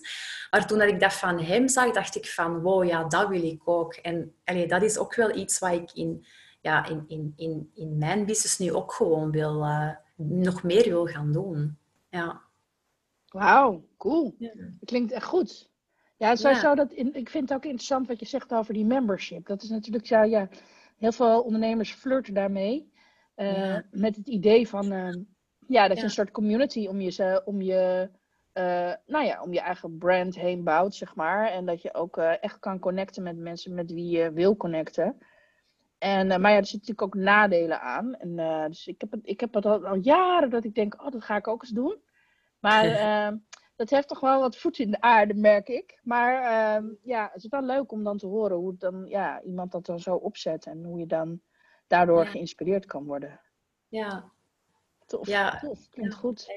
Maar toen dat ik dat van hem zag, dacht ik van, wow, ja, dat wil ik ook. En allee, dat is ook wel iets wat ik in, ja, in, in, in, in mijn business nu ook gewoon wil, uh, nog meer wil gaan doen. Ja. Wauw, cool. Ja. Dat klinkt echt goed. Ja, sowieso dat in, ik vind het ook interessant wat je zegt over die membership. Dat is natuurlijk zo, ja, heel veel ondernemers flirten daarmee. Uh, Met het idee van, uh, ja, dat je een soort community om je, om je, uh, nou ja, om je eigen brand heen bouwt, zeg maar. En dat je ook echt kan connecten met mensen met wie je wil connecten. En, maar ja, er zitten natuurlijk ook nadelen aan. En, dus ik heb, het, ik heb het al, al, jaren dat ik denk, oh, dat ga ik ook eens doen. Maar dat heeft toch wel wat voet in de aarde, merk ik. Maar ehm, ja, het is wel leuk om dan te horen hoe dan, ja, iemand dat dan zo opzet en hoe je dan daardoor geïnspireerd kan worden. Ja. Tof, ja. tof. Klinkt goed.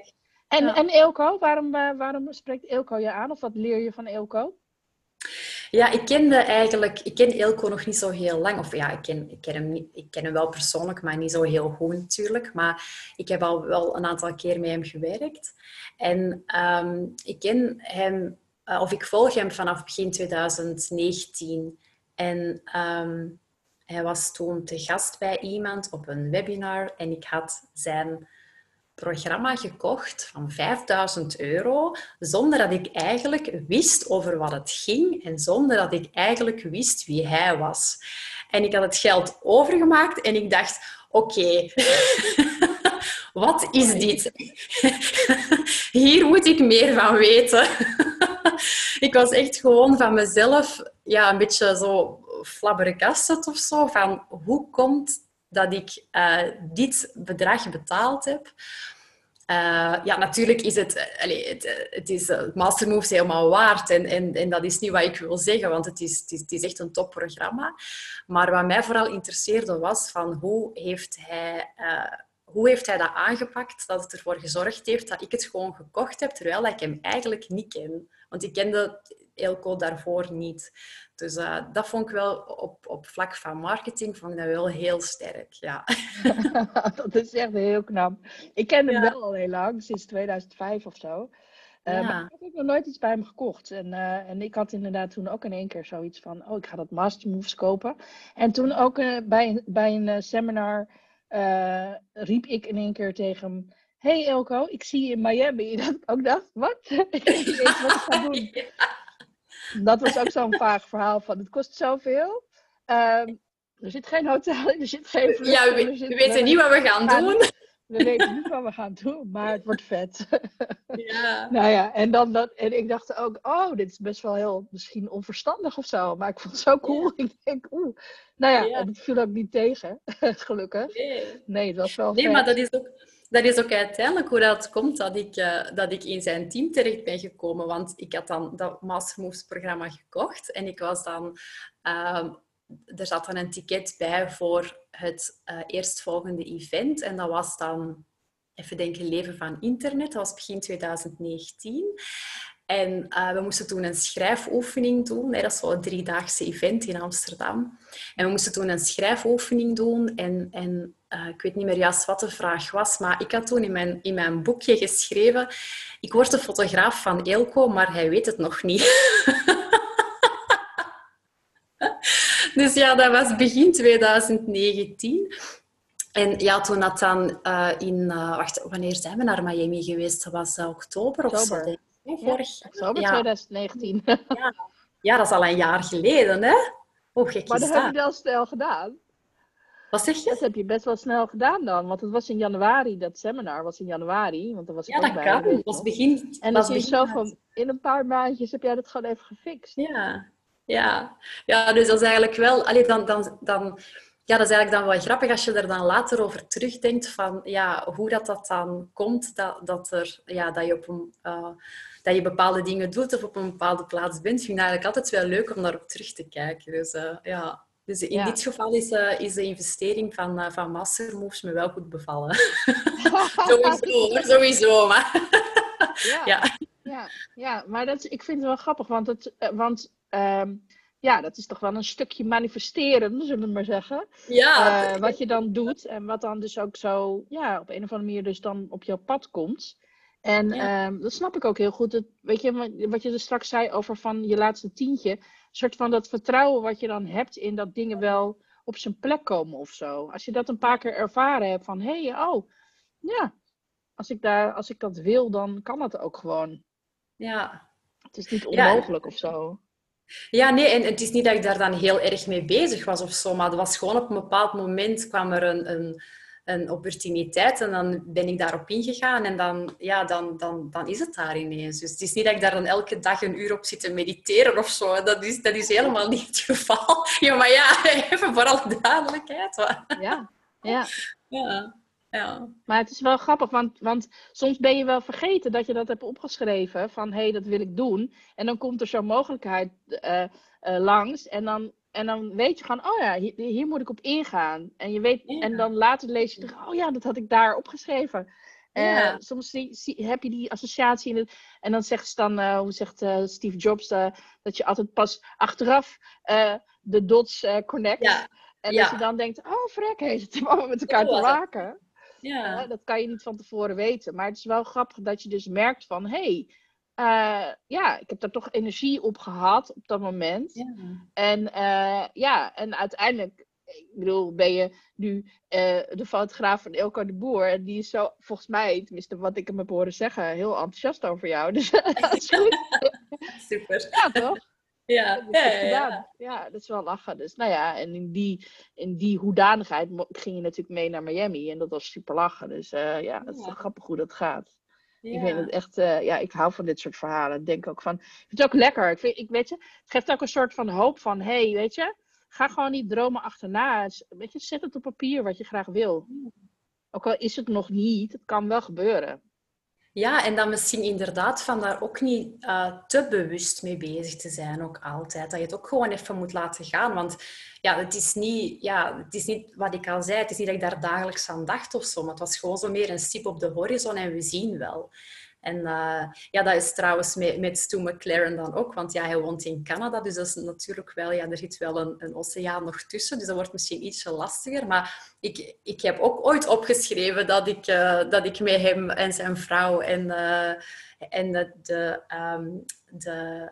En, en Eelco, waarom, eh, waarom spreekt Eelco je aan? Of wat leer je van Eelco? Ja, ik kende eigenlijk, ik ken Eelco nog niet zo heel lang. Of ja, ik ken, ik ken, hem, niet, ik ken hem wel persoonlijk, maar niet zo heel goed natuurlijk. Maar ik heb al wel een aantal keer met hem gewerkt. En um, ik ken hem, uh, of ik volg hem vanaf begin 2019. En um, hij was toen te gast bij iemand op een webinar en ik had zijn programma gekocht van 5000 euro, zonder dat ik eigenlijk wist over wat het ging en zonder dat ik eigenlijk wist wie hij was. En ik had het geld overgemaakt en ik dacht, oké, wat is dit? Hier moet ik meer van weten. ik was echt gewoon van mezelf ja, een beetje zo flabbergasted of zo, van hoe komt dat ik uh, dit bedrag betaald heb. Uh, ja, natuurlijk is het, uh, allez, het, het is uh, Mastermoves helemaal waard. En, en, en dat is niet wat ik wil zeggen, want het is, het is, het echt een topprogramma. Maar wat mij vooral interesseerde was van hoe heeft hij hoe heeft hij dat aangepakt dat het ervoor gezorgd heeft dat ik het gewoon gekocht heb, terwijl ik hem eigenlijk niet ken. Want ik kende Elko daarvoor niet. Dus uh, dat vond ik wel op, op vlak van marketing vond ik dat wel heel sterk. Ja. dat is echt heel knap. Ik ken hem wel al heel lang, sinds 2005 of zo. Uh, ja. Maar ik heb nog nooit iets bij hem gekocht. En, uh, en ik had inderdaad toen ook in één keer zoiets van: oh, ik ga dat Master Moves kopen. En toen ook bij, bij een seminar riep ik in één keer tegen hem: Hey Elko, ik zie je in Miami. Dat ik ook dacht: wat? ik weet niet wat ik ga doen. Dat was ook zo'n vaag verhaal van het kost zoveel. Um, er zit geen hotel in, er zit geen vlucht, Ja, we, we weten niet wat we gaan, doen. We weten niet wat we gaan doen, maar het wordt vet. Ja. nou ja, en, dan dat, en ik dacht ook, oh, dit is best wel heel misschien onverstandig of zo. Maar ik vond het zo cool. Ik denk, oeh. Nou ja, ja. dat viel ook niet tegen, gelukkig. Nee. nee, dat was wel Nee, maar dat is ook dat is ook uiteindelijk hoe dat komt dat ik, uh, dat ik in zijn team terecht ben gekomen. Want ik had dan dat Master Moves programma gekocht en ik was dan... Uh, er zat dan een ticket bij voor het uh, eerstvolgende event. En dat was dan, even denken, Leven van Internet. Dat was begin 2019. En uh, we moesten toen een schrijfoefening doen. Dat is zo'n driedaagse event in Amsterdam. En we moesten toen een schrijfoefening doen. En, en uh, ik weet niet meer juist wat de vraag was, maar ik had toen in mijn, in mijn boekje geschreven... Ik word de fotograaf van Eelco, maar hij weet het nog niet. dus ja, dat was begin 2019. En ja, toen had dan uh, in... wacht, wanneer zijn we naar Miami geweest? Dat was oktober, of zo? Oktober ja. 2019. ja. ja, dat is al een jaar geleden, hè? Hoe gek maar dat heb je wel snel gedaan. Wat zeg je? Dat heb je best wel snel gedaan dan. Want het was in januari, dat seminar was in januari. Want dat was ja, dat kan. Dat was begin. En was begin zo van, in een paar maandjes heb jij dat gewoon even gefixt. Ja, ja. ja dus dat is eigenlijk wel... Allee, dan, dan, dan, ja, dat is eigenlijk dan wel grappig als je er dan later over terugdenkt van ja, hoe dat, dat dan komt dat, dat, er, ja, dat je op een... Uh, dat je bepaalde dingen doet of op een bepaalde plaats bent, vind ik eigenlijk altijd wel leuk om daarop terug te kijken. Dus uh, ja, dus in dit geval is, uh, is de investering van, uh, van me wel goed bevallen. sowieso, sowieso. Maar ja, ja. Ja, ja, maar dat, ik vind het wel grappig, want, het, want um, ja, dat is toch wel een stukje manifesteren, zullen we maar zeggen. Ja. Uh, wat je dan doet en wat dan dus ook zo, ja, op een of andere manier dus dan op jouw pad komt. En ja. um, dat snap ik ook heel goed. Dat, weet je, wat je er straks zei over van je laatste tientje. Een soort van dat vertrouwen wat je dan hebt in dat dingen wel op zijn plek komen of zo. Als je dat een paar keer ervaren hebt van, hé, hey, oh, ja, Als ik, daar, als ik dat wil, dan kan dat ook gewoon. Ja. Het is niet onmogelijk of zo. Ja, nee, en het is niet dat ik daar dan heel erg mee bezig was of zo, maar het was gewoon op een bepaald moment kwam er een, een, een opportuniteit en dan ben ik daarop ingegaan en dan, ja, dan, dan, dan is het daar ineens. Dus het is niet dat ik daar dan elke dag een uur op zit te mediteren of zo. Dat is, dat is helemaal niet het geval. Ja, maar ja, even voor alle duidelijkheid. Ja, ja. ja. Ja. Maar het is wel grappig, want, want soms ben je wel vergeten dat je dat hebt opgeschreven. Van hé, hey, dat wil ik doen. En dan komt er zo'n mogelijkheid uh, uh, langs. En dan, en dan weet je gewoon, oh ja, hier, hier moet ik op ingaan. En, je weet, en dan later lees je terug, oh ja, dat had ik daar opgeschreven. Ja. Uh, soms zie, zie, heb je die associatie in het, en dan zegt ze dan, hoe zegt Steve Jobs, dat je altijd pas achteraf de dots connect. Ja. En ja. dat je dan denkt, oh vrek, heeft het allemaal met elkaar te maken. Ja. dat kan je niet van tevoren weten. Maar het is wel grappig dat je dus merkt van... hé, hey, uh, ja, ik heb daar toch energie op gehad op dat moment. Ja. En uh, ja, en uiteindelijk... Ik bedoel, ben je nu uh, de fotograaf van Elko de Boer. En die is zo, volgens mij, tenminste wat ik hem heb horen zeggen, heel enthousiast over jou. Dus dat is goed. Super. Ja, toch? Ja, ja, ja, dat is wel lachen. Dus nou ja, en in die, in die hoedanigheid ging je natuurlijk mee naar Miami. En dat was super lachen. Dus ja, het is grappig hoe dat gaat. Ik vind het echt, uh, ja, ik hou van dit soort verhalen. Ik denk ook van, ik vind het ook lekker. Ik vind, ik, weet je, het geeft ook een soort van hoop van, hé, hey, weet je, ga gewoon niet dromen achterna. Weet je, zet het op papier wat je graag wil. Ook al is het nog niet, het kan wel gebeuren. Ja, en dan misschien inderdaad van daar ook niet uh, te bewust mee bezig te zijn, ook altijd. Dat je het ook gewoon even moet laten gaan. Want ja, het is niet, ja, het is niet wat ik al zei, het is niet dat ik daar dagelijks aan dacht of zo, maar het was gewoon zo meer een stip op de horizon en we zien wel. En uh, ja, dat is trouwens met, met Stu McLaren dan ook, want ja, hij woont in Canada, dus dat is natuurlijk wel, ja, er zit wel een, een oceaan nog tussen, dus dat wordt misschien ietsje lastiger. Maar ik, ik heb ook ooit opgeschreven dat ik, uh, dat ik met hem en zijn vrouw en, uh, en de, de, um, de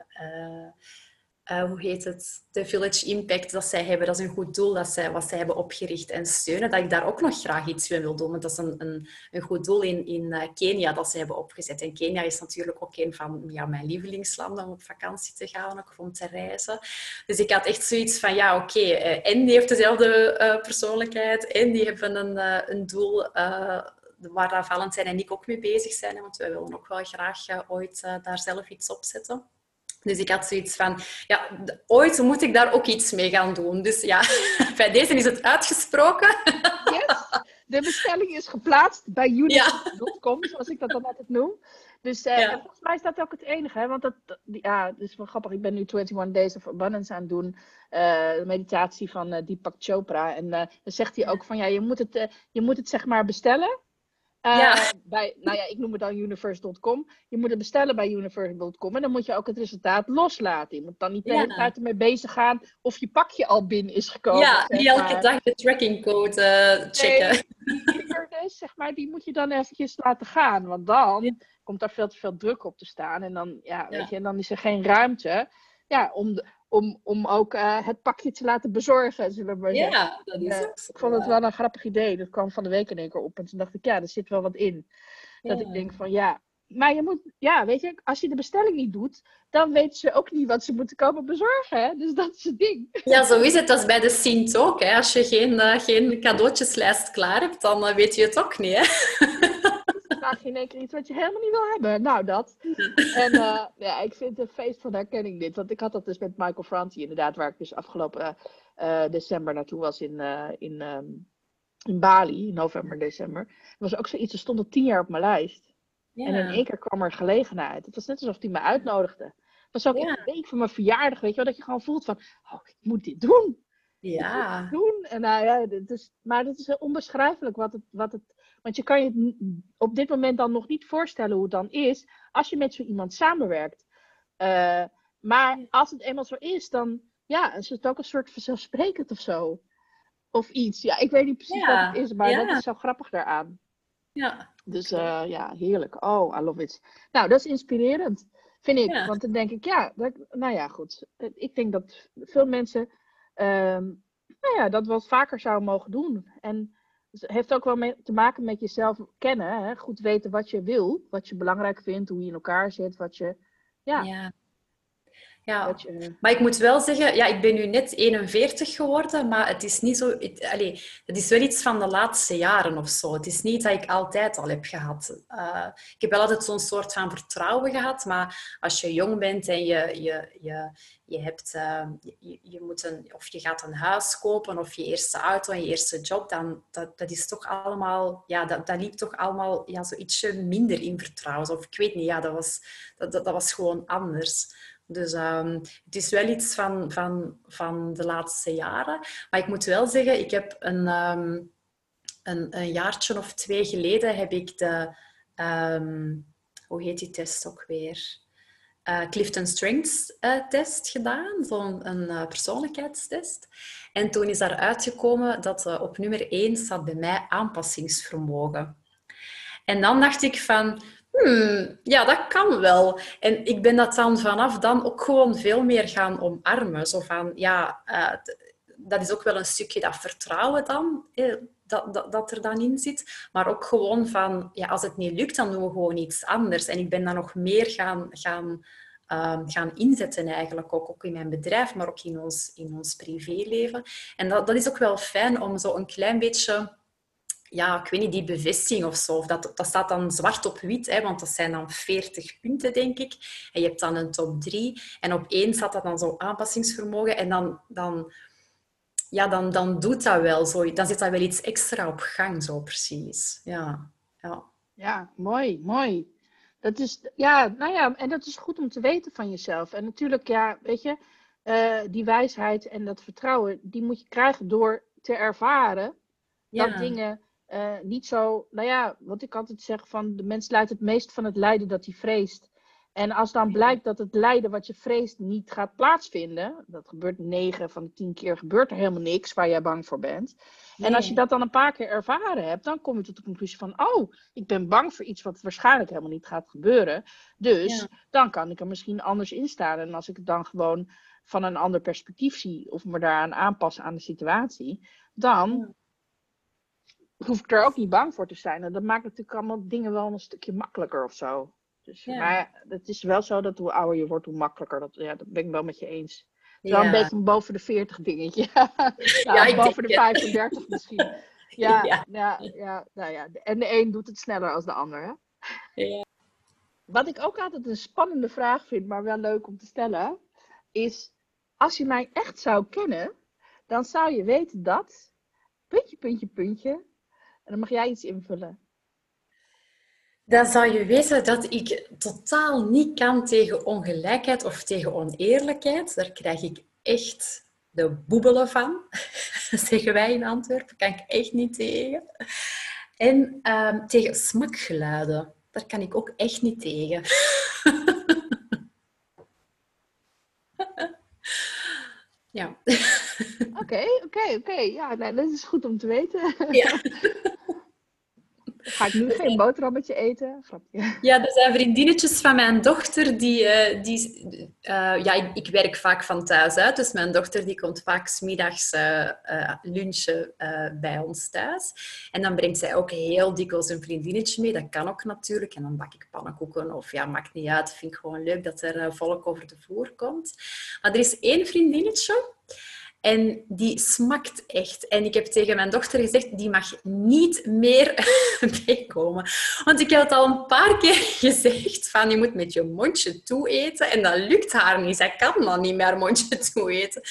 uh, hoe heet het, de Village Impact dat zij hebben. Dat is een goed doel dat zij, wat zij hebben opgericht en steunen. Dat ik daar ook nog graag iets mee wil doen. Want dat is een, een, een goed doel in, in uh, Kenia dat zij hebben opgezet. En Kenia is natuurlijk ook een van ja, mijn lievelingslanden om op vakantie te gaan of om te reizen. Dus ik had echt zoiets van, ja oké, eh, en die heeft dezelfde persoonlijkheid en die hebben een, een doel waar Valentijn en ik ook mee bezig zijn. Want wij willen ook wel graag ooit daar zelf iets op zetten. Dus ik had zoiets van, ja, ooit moet ik daar ook iets mee gaan doen. Dus ja, bij deze is het uitgesproken. Yes. De bestelling is geplaatst bij unit.com, zoals ik dat dan altijd noem. Dus uh, volgens mij is dat ook het enige. Hè? Want dat, ja, het is wel grappig. Ik ben nu 21 Days of Abundance aan het doen. Uh, de meditatie van uh, Deepak Chopra. En dan zegt hij ook van, ja, je moet het, je moet het zeg maar bestellen. Uh, ja. Bij, nou ja, ik noem het dan universe.com. Je moet het bestellen bij universe.com en dan moet je ook het resultaat loslaten. Je moet dan niet de hele tijd ermee bezig gaan of je pakje al binnen is gekomen. Ja, niet elke dag de trackingcode uh, checken. Nee, die, zeg maar, die moet je dan eventjes laten gaan, want dan komt daar veel te veel druk op te staan en dan, ja, Weet je, en dan is er geen ruimte ja, om, de, om, om ook uh, het pakje te laten bezorgen, zullen we maar zeggen. Ja, dat is uh, Ik vond het wel een grappig idee. Dat kwam van de week in één keer op. En toen dacht ik, ja, er zit wel wat in. Dat ik denk van, ja... Maar je moet, ja, weet je, als je de bestelling niet doet, dan weten ze ook niet wat ze moeten komen bezorgen. Hè? Dus dat is het ding. Ja, zo is het. Dat is bij de Sint ook. Hè? Als je geen, uh, geen cadeautjeslijst klaar hebt, dan weet je het ook niet. Hè? vraag je in één keer iets wat je helemaal niet wil hebben. Nou, dat. En uh, ja, ik vind het een feest van herkenning dit. Want ik had dat dus met Michael Franti inderdaad, waar ik dus afgelopen uh, december naartoe was in, uh, in, um, in Bali, november, december. Er was ook zoiets, er stond al tien jaar op mijn lijst. Ja. En in één keer kwam er gelegenheid. Het was net alsof hij me uitnodigde. Het was ook ja. een week van mijn verjaardag, weet je wel, dat je gewoon voelt van, oh, ik moet dit doen. Ja. doen. En nou ja, is, maar het is onbeschrijfelijk wat het, wat het want je kan je op dit moment dan nog niet voorstellen hoe het dan is als je met zo iemand samenwerkt. Uh, maar als het eenmaal zo is, dan ja, is het ook een soort vanzelfsprekend of zo. Of iets. Ja, ik weet niet precies ja, wat het is, maar ja. dat is zo grappig daaraan. Ja. Dus uh, ja, heerlijk. Oh, I love it. Nou, dat is inspirerend, vind ik. Ja. Want dan denk ik, ja, dat, nou ja, goed. Ik denk dat veel mensen, um, nou ja, dat wat vaker zouden mogen doen. En heeft ook wel mee te maken met jezelf kennen. Hè? Goed weten wat je wil, wat je belangrijk vindt, hoe je in elkaar zit, wat je. Ja. ja. Ja, maar ik moet wel zeggen, ja, ik ben nu net 41 geworden, maar het is niet zo... Het, allez, het is wel iets van de laatste jaren of zo. Het is niet dat ik altijd al heb gehad. Uh, ik heb wel altijd zo'n soort van vertrouwen gehad, maar als je jong bent en je, je, je, je, hebt, uh, je, je, moet een, of je gaat een huis kopen of je eerste auto en je eerste job, dan dat, dat is toch allemaal... Ja, dat, dat liep toch allemaal ja, zo ietsje minder in vertrouwen. Of ik weet niet, ja, dat was, dat, dat, dat was gewoon anders. Dus um, het is wel iets van, van, van de laatste jaren. Maar ik moet wel zeggen, ik heb een, um, een, een, jaartje of twee geleden heb ik de... Um, hoe heet die test ook weer? Uh, Clifton Strengths uh, test gedaan, zo'n een uh, persoonlijkheidstest. En toen is daar uitgekomen dat op nummer 1 staat bij mij aanpassingsvermogen. En dan dacht ik van, hmm, ja, dat kan wel. En ik ben dat dan vanaf dan ook gewoon veel meer gaan omarmen. Zo van, ja, uh, dat is ook wel een stukje dat vertrouwen dan, eh, dat, dat, er dan in zit. Maar ook gewoon van, ja, als het niet lukt, dan doen we gewoon iets anders. En ik ben dan nog meer gaan, gaan, uh, gaan inzetten eigenlijk, ook, ook in mijn bedrijf, maar ook in ons, in ons privéleven. En dat, dat is ook wel fijn om zo een klein beetje ja, ik weet niet, die bevestiging of zo. Of dat, dat staat dan zwart op wit, hè, want dat zijn dan 40 punten, denk ik. En je hebt dan een top 3. En op één staat dat dan zo aanpassingsvermogen. En dan, dan, ja, dan, dan doet dat wel zo. Dan zit dat wel iets extra op gang, zo precies. Ja, ja. ja mooi, mooi. Dat is, ja, nou ja, en dat is goed om te weten van jezelf. En natuurlijk, ja, weet je, uh, die wijsheid en dat vertrouwen, die moet je krijgen door te ervaren dat dingen uh, niet zo, nou ja, wat ik altijd zeg van de mens leidt het meest van het lijden dat hij vreest. En als dan blijkt dat het lijden wat je vreest niet gaat plaatsvinden, dat gebeurt 9 van de 10 keer, gebeurt er helemaal niks waar jij bang voor bent. En als je dat dan een paar keer ervaren hebt, dan kom je tot de conclusie van, oh, ik ben bang voor iets wat waarschijnlijk helemaal niet gaat gebeuren. Dus dan kan ik er misschien anders in staan. En als ik het dan gewoon van een ander perspectief zie of me daaraan aanpassen aan de situatie, dan hoef ik er ook niet bang voor te zijn. En dat maakt natuurlijk allemaal dingen wel een stukje makkelijker of zo. Dus, Maar het is wel zo dat hoe ouder je wordt, hoe makkelijker. Dat, ja, dat ben ik wel met je eens. Ja. een beetje een boven de 40 dingetje. ja, boven de 35 misschien. Ja, ja. Ja, ja, nou ja. En de een doet het sneller als de ander. Hè? Ja. Wat ik ook altijd een spannende vraag vind, maar wel leuk om te stellen, is: als je mij echt zou kennen, dan zou je weten dat, puntje, puntje, puntje, en dan mag jij iets invullen. Dan zou je weten dat ik totaal niet kan tegen ongelijkheid of tegen oneerlijkheid. Daar krijg ik echt de boebelen van. zeggen wij in Antwerpen. Kan ik echt niet tegen. En um, tegen smakgeluiden. Daar kan ik ook echt niet tegen. ja. Oké, oké, oké. Ja, nee, dat is goed om te weten. Ja. Ga ik nu geen boterhammetje eten? Grapje. Ja, er zijn vriendinnetjes van mijn dochter die... Uh, die uh, ja, ik, ik, werk vaak van thuis uit, dus mijn dochter die komt vaak smiddags uh, lunchen bij ons thuis. En dan brengt zij ook heel dikwijls een vriendinnetje mee. Dat kan ook natuurlijk. En dan bak ik pannenkoeken of ja, maakt niet uit. Vind ik gewoon leuk dat er volk over de vloer komt. Maar er is één vriendinnetje... En die smakt echt. En ik heb tegen mijn dochter gezegd, die mag niet meer meekomen. Want ik heb het al een paar keer gezegd, van je moet met je mondje toe eten. En dat lukt haar niet. Zij kan dan niet meer mondje toe eten.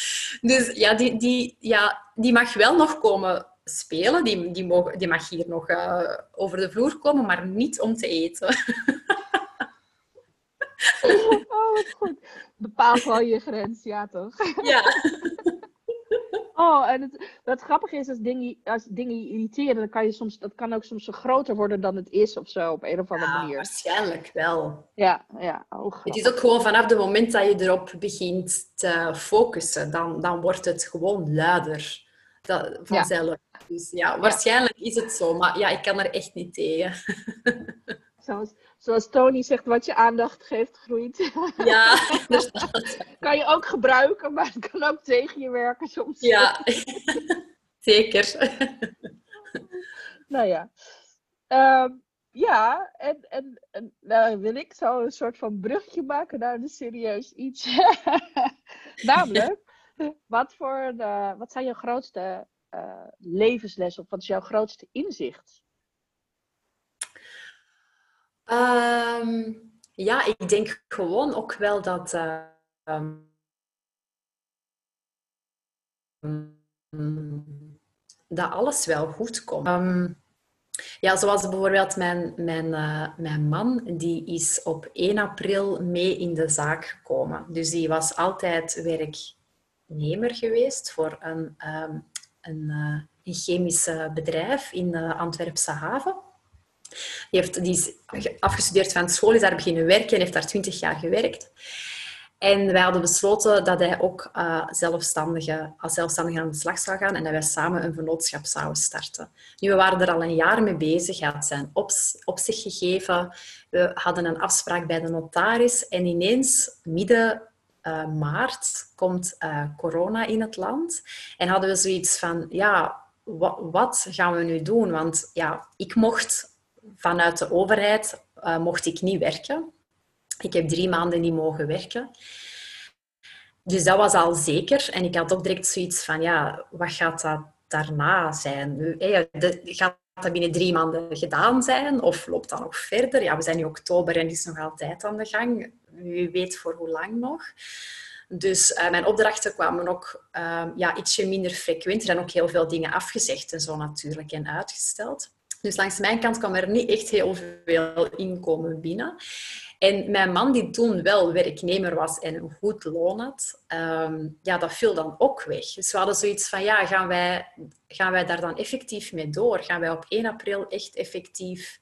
Dus ja, die, die, ja, die mag wel nog komen spelen. Die, die, mogen, die mag hier nog uh, over de vloer komen, maar niet om te eten. oh, wat goed. Bepaal gewoon je grens, ja toch? Ja. Oh, en het, wat grappig is, als dingen, als dingen je irriteren, dan kan je soms, dat kan ook soms zo groter worden dan het is of zo, op een of andere manier. waarschijnlijk wel. Ja, ja. Oh, het is ook gewoon vanaf het moment dat je erop begint te focussen, dan, dan wordt het gewoon luider dat, vanzelf. Dus ja, waarschijnlijk is het zo, maar ja, ik kan er echt niet tegen. Zoals, zoals Tony zegt, wat je aandacht geeft, groeit. Ja, kan je ook gebruiken, maar het kan ook tegen je werken soms. Ja, zeker. Nou ja. Ehm, ja, en, en, en nou wil ik zo een soort van brugje maken naar een serieus iets. Namelijk, wat, voor de, wat zijn jouw grootste uh, levenslessen of wat is jouw grootste inzicht? Ehm, ja, ik denk gewoon ook wel dat. Uh, dat alles wel goed komt. Um, ja, zoals bijvoorbeeld mijn, mijn, uh, mijn man, die is op 1 april mee in de zaak gekomen. Dus die was altijd werknemer geweest voor een, een, uh, een chemisch bedrijf in de Antwerpse haven. Die, heeft, die is afgestudeerd van school, is daar beginnen werken en heeft daar 20 jaar gewerkt. En wij hadden besloten dat hij ook uh, zelfstandige, als zelfstandige aan de slag zou gaan en dat wij samen een vennootschap zouden starten. Nu, we waren er al een jaar mee bezig. Hij had zijn op, op zich gegeven. We hadden een afspraak bij de notaris. En ineens, midden uh, maart, komt uh, corona in het land. En hadden we zoiets van, ja, wat, wat gaan we nu doen? Want ja, ik mocht vanuit de overheid, mocht ik niet werken. Ik heb drie maanden niet mogen werken. Dus dat was al zeker. En ik had ook direct zoiets van, ja, wat gaat dat daarna zijn? Gaat dat binnen drie maanden gedaan zijn? Of loopt dat nog verder? Ja, we zijn nu oktober en is nog altijd aan de gang. Wie weet voor hoe lang nog. Dus uh, mijn opdrachten kwamen ook uh, ja, ietsje minder frequent. Er zijn ook heel veel dingen afgezegd en zo natuurlijk en uitgesteld. Dus langs mijn kant kwam er niet echt heel veel inkomen binnen. En mijn man, die toen wel werknemer was en een goed loon had, ehm, ja, dat viel dan ook weg. Dus we hadden zoiets van, ja, gaan wij, gaan wij daar dan effectief mee door? Gaan wij op 1 april echt effectief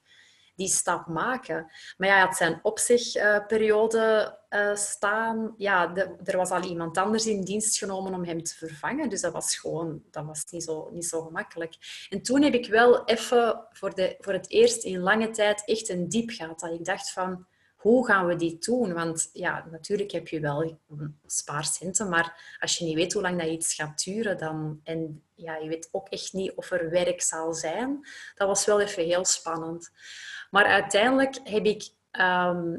die stap maken? Maar ja, hij had zijn opzegperiode uh, staan. Ja, er was al iemand anders in dienst genomen om hem te vervangen. Dus dat was gewoon dat was niet, zo, niet zo gemakkelijk. En toen heb ik wel even voor, de, voor het eerst in lange tijd echt een diep gehad. Dat ik dacht van hoe gaan we dit doen? Want ja, natuurlijk heb je wel spaarcenten, maar als je niet weet hoe lang dat iets gaat duren, dan, en ja, je weet ook echt niet of er werk zal zijn, dat was wel even heel spannend. Maar uiteindelijk heb ik ehm,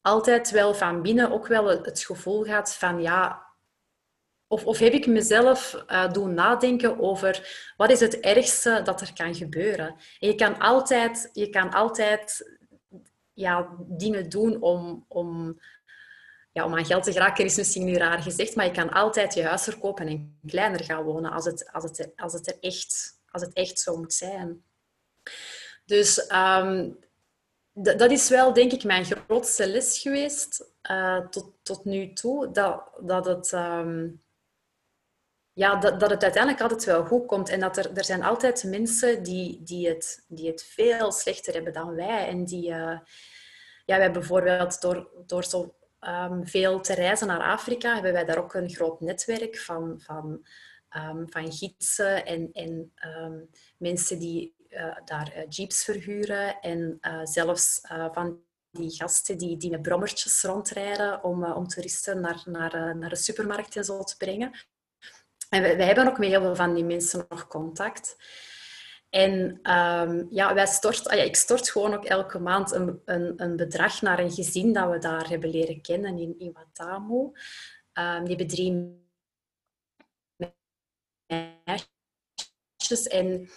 altijd wel van binnen ook wel het gevoel gehad van ja, of, of heb ik mezelf uh, doen nadenken over wat is het ergste dat er kan gebeuren. En je kan altijd, je kan altijd ja, dingen doen om, om, ja, om aan geld te geraken, is misschien nu raar gezegd, maar je kan altijd je huis verkopen en kleiner gaan wonen als het, als het, als het, er echt, als het echt zo moet zijn. Dus um, dat is wel, denk ik, mijn grootste les geweest uh, tot, tot nu toe. Dat, dat, het, um, ja, dat, dat het uiteindelijk altijd wel goed komt. En dat er, er zijn altijd mensen die, die, het, die het veel slechter hebben dan wij. En die, uh, ja, wij bijvoorbeeld door, door zo um, veel te reizen naar Afrika, hebben wij daar ook een groot netwerk van, van, um, van gidsen en, en mensen die daar uh, jeeps verhuren. En uh, zelfs van die gasten die, die met brommertjes rondrijden om, om toeristen naar, naar, naar de supermarkt en zo te brengen. En wij, hebben ook met heel veel van die mensen nog contact. En um, ja, wij stort, ah ja, ik stort gewoon ook elke maand een, een, een, bedrag naar een gezin dat we daar hebben leren kennen in, Watamu. Um, die hebben drie meisjes. En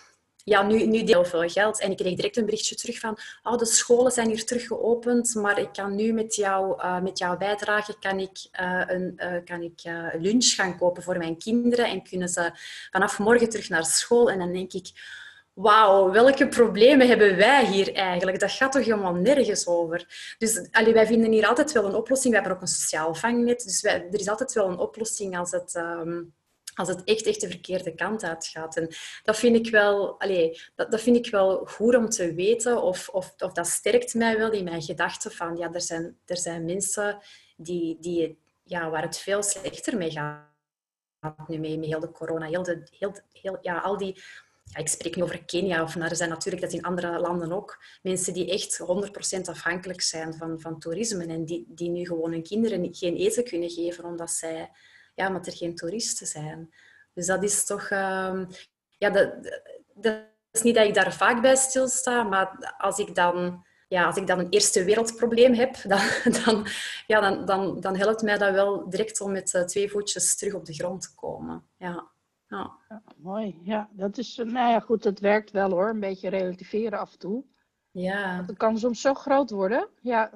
ja, nu, nu heel veel geld. En ik kreeg direct een berichtje terug van oh, de scholen zijn hier terug geopend, maar ik kan nu met, jou, uh, met jouw bijdrage kan ik, uh, een, uh, kan ik lunch gaan kopen voor mijn kinderen en kunnen ze vanaf morgen terug naar school. En dan denk ik, wauw, welke problemen hebben wij hier eigenlijk? Dat gaat toch helemaal nergens over? Dus allee, wij vinden hier altijd wel een oplossing. We hebben ook een sociaal vangnet. Dus er is altijd wel een oplossing als het, um, als het echt, echt de verkeerde kant uitgaat. En dat vind ik wel, allee, dat, dat vind ik wel goed om te weten. Of, of, of dat sterkt mij wel in mijn gedachten van... Ja, er zijn, er zijn mensen die, die, ja, waar het veel slechter mee gaat. Nu mee, met heel de corona. Heel de, heel, heel, ja, al die ja, ik spreek nu over Kenia, of, maar er zijn natuurlijk dat in andere landen ook mensen die echt 100% afhankelijk zijn van, van toerisme en die, die nu gewoon hun kinderen geen eten kunnen geven omdat, zij, ja, omdat er geen toeristen zijn. Dus dat is toch... Uh, ja, dat, dat, is niet dat ik daar vaak bij stilsta, maar als ik dan, ja, als ik dan een eerste wereldprobleem heb, dan, dan, ja, dan, dan, dan helpt mij dat wel direct om met twee voetjes terug op de grond te komen. Ja. Ja. ja. mooi. Ja, dat is, nou ja, goed, dat werkt wel hoor. Een beetje relativeren af en toe. Ja. Want het kan soms zo groot worden. Ja.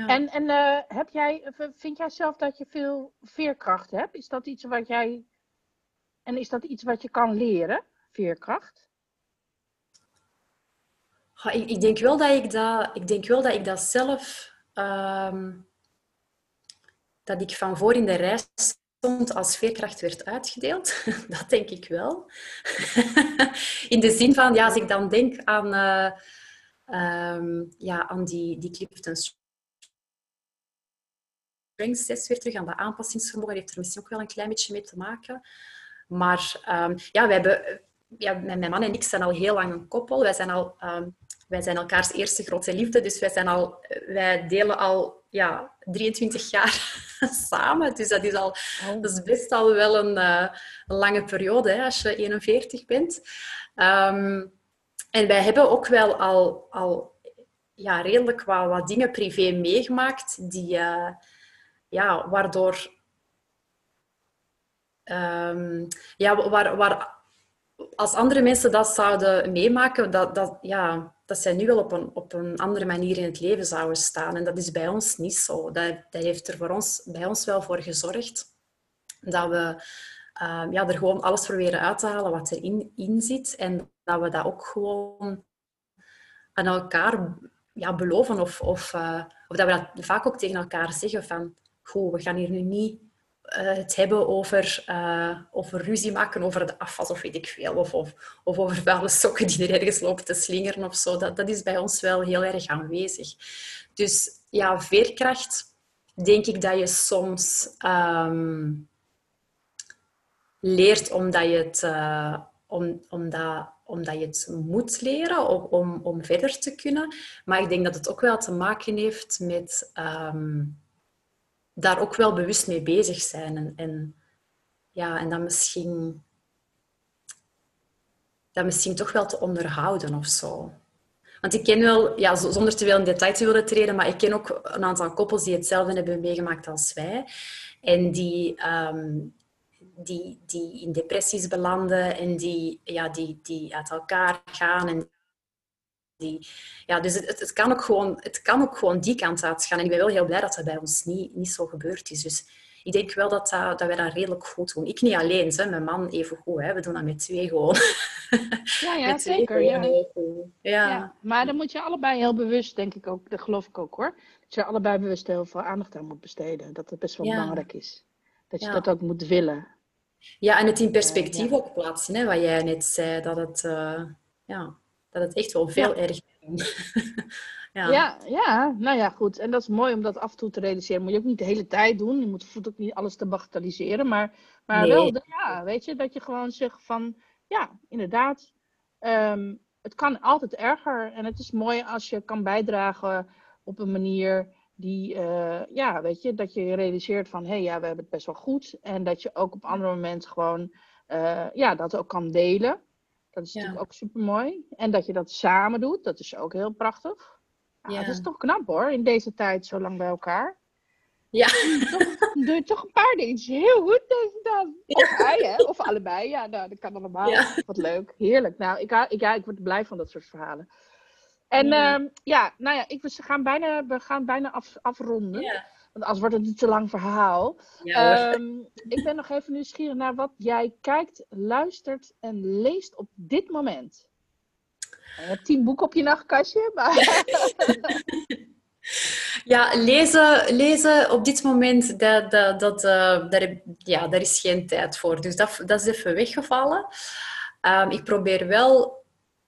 Ja. En, en uh, heb jij, vind jij zelf dat je veel veerkracht hebt? Is dat iets wat jij, en is dat iets wat je kan leren, veerkracht? Ja, ik, ik, denk wel dat ik dat, ik denk wel dat ik dat zelf, um, dat ik van voor in de reis stond als veerkracht werd uitgedeeld. Dat denk ik wel. In de zin van, ja, als ik dan denk aan, uh, um, ja, aan die, die Clifton Strengths test weer terug, aan dat aanpassingsvermogen, heeft er misschien ook wel een klein beetje mee te maken. Maar um, ja, we hebben, ja, mijn man en ik zijn al heel lang een koppel. Wij zijn al um, wij zijn elkaars eerste grote liefde, dus wij, zijn al, wij delen al ja, 23 jaar samen. Dus dat is, al, oh. dat is best al wel een, uh, een lange periode hè, als je 41 bent. Um, en wij hebben ook wel al, al ja, redelijk wat, wat dingen privé meegemaakt, die, uh, ja, waardoor... Um, ja, waar, waar als andere mensen dat zouden meemaken, dat, dat, ja, dat zij nu wel op een, op een andere manier in het leven zouden staan. En dat is bij ons niet zo. Dat, dat heeft er voor ons, bij ons wel voor gezorgd dat we uh, ja, er gewoon alles proberen uit te halen wat erin in zit. En dat we dat ook gewoon aan elkaar ja, beloven. Of, of, uh, of dat we dat vaak ook tegen elkaar zeggen van... We gaan hier nu niet uh, het hebben over, uh, over ruzie maken over de afwas of weet ik veel. Of, of, of over vuile sokken die er ergens lopen te slingeren of zo. Dat, dat is bij ons wel heel erg aanwezig. Dus ja, veerkracht denk ik dat je soms um, leert omdat je het, uh, om, omdat, omdat je het moet leren om, om, om verder te kunnen. Maar ik denk dat het ook wel te maken heeft met... Um, daar ook wel bewust mee bezig zijn. En, en ja, en dat misschien, dat misschien toch wel te onderhouden of zo. Want ik ken wel, ja, zonder te veel in detail te willen treden, maar ik ken ook een aantal koppels die hetzelfde hebben meegemaakt als wij. En die, um, die, die in depressies belanden en die, ja, die, die uit elkaar gaan en die, ja, dus het, het, kan ook gewoon, het kan ook gewoon die kant uit gaan. En ik ben wel heel blij dat dat bij ons niet, niet zo gebeurd is. Dus ik denk wel dat, dat, dat wij dat redelijk goed doen. Ik niet alleen, hè, mijn man even goed. Hè. We doen dat met twee gewoon. Ja, ja zeker. Ja. Ja. ja. Maar dan moet je allebei heel bewust, denk ik ook, dat geloof ik ook hoor. Dat je allebei bewust heel veel aandacht aan moet besteden. Dat het best wel belangrijk is. Dat je dat ook moet willen. Ja, en het in perspectief ook plaatsen, hè, wat jij net zei. Dat het, uh, ja, dat het echt wel veel ja. erger ja. ja. Ja, nou ja, goed. En dat is mooi om dat af en toe te realiseren. Moet je ook niet de hele tijd doen. Je moet, voelt ook niet alles te bagatelliseren. Maar, maar wel, ja, weet je, dat je gewoon zegt van, ja, inderdaad, um, het kan altijd erger. En het is mooi als je kan bijdragen op een manier die, uh, ja, weet je, dat je realiseert van, hé, hey, ja, we hebben het best wel goed. En dat je ook op andere momenten gewoon, uh, ja, dat ook kan delen. Dat is natuurlijk ook super mooi. En dat je dat samen doet, dat is ook heel prachtig. Ja, Dat is toch knap hoor, in deze tijd zo lang bij elkaar. Ja. Doe je toch, een paar dingen heel goed deze dag. Of hij, hè? Of allebei. Ja, nou, dat kan allemaal. Ja. Wat leuk. Heerlijk. Nou, ik, ik, ja, ik word blij van dat soort verhalen. En ja, um, ja nou ja, ik, we gaan bijna, we gaan bijna af, afronden. Ja. Want anders wordt het een te lang verhaal. Ja, um, ik ben nog even nieuwsgierig naar wat jij kijkt, luistert en leest op dit moment. Je hebt tien boeken op je nachtkastje, maar... Ja, lezen, lezen op dit moment, dat, dat, dat, uh, daar, ja, daar is geen tijd voor. Dus dat, dat is even weggevallen. Um, ik probeer wel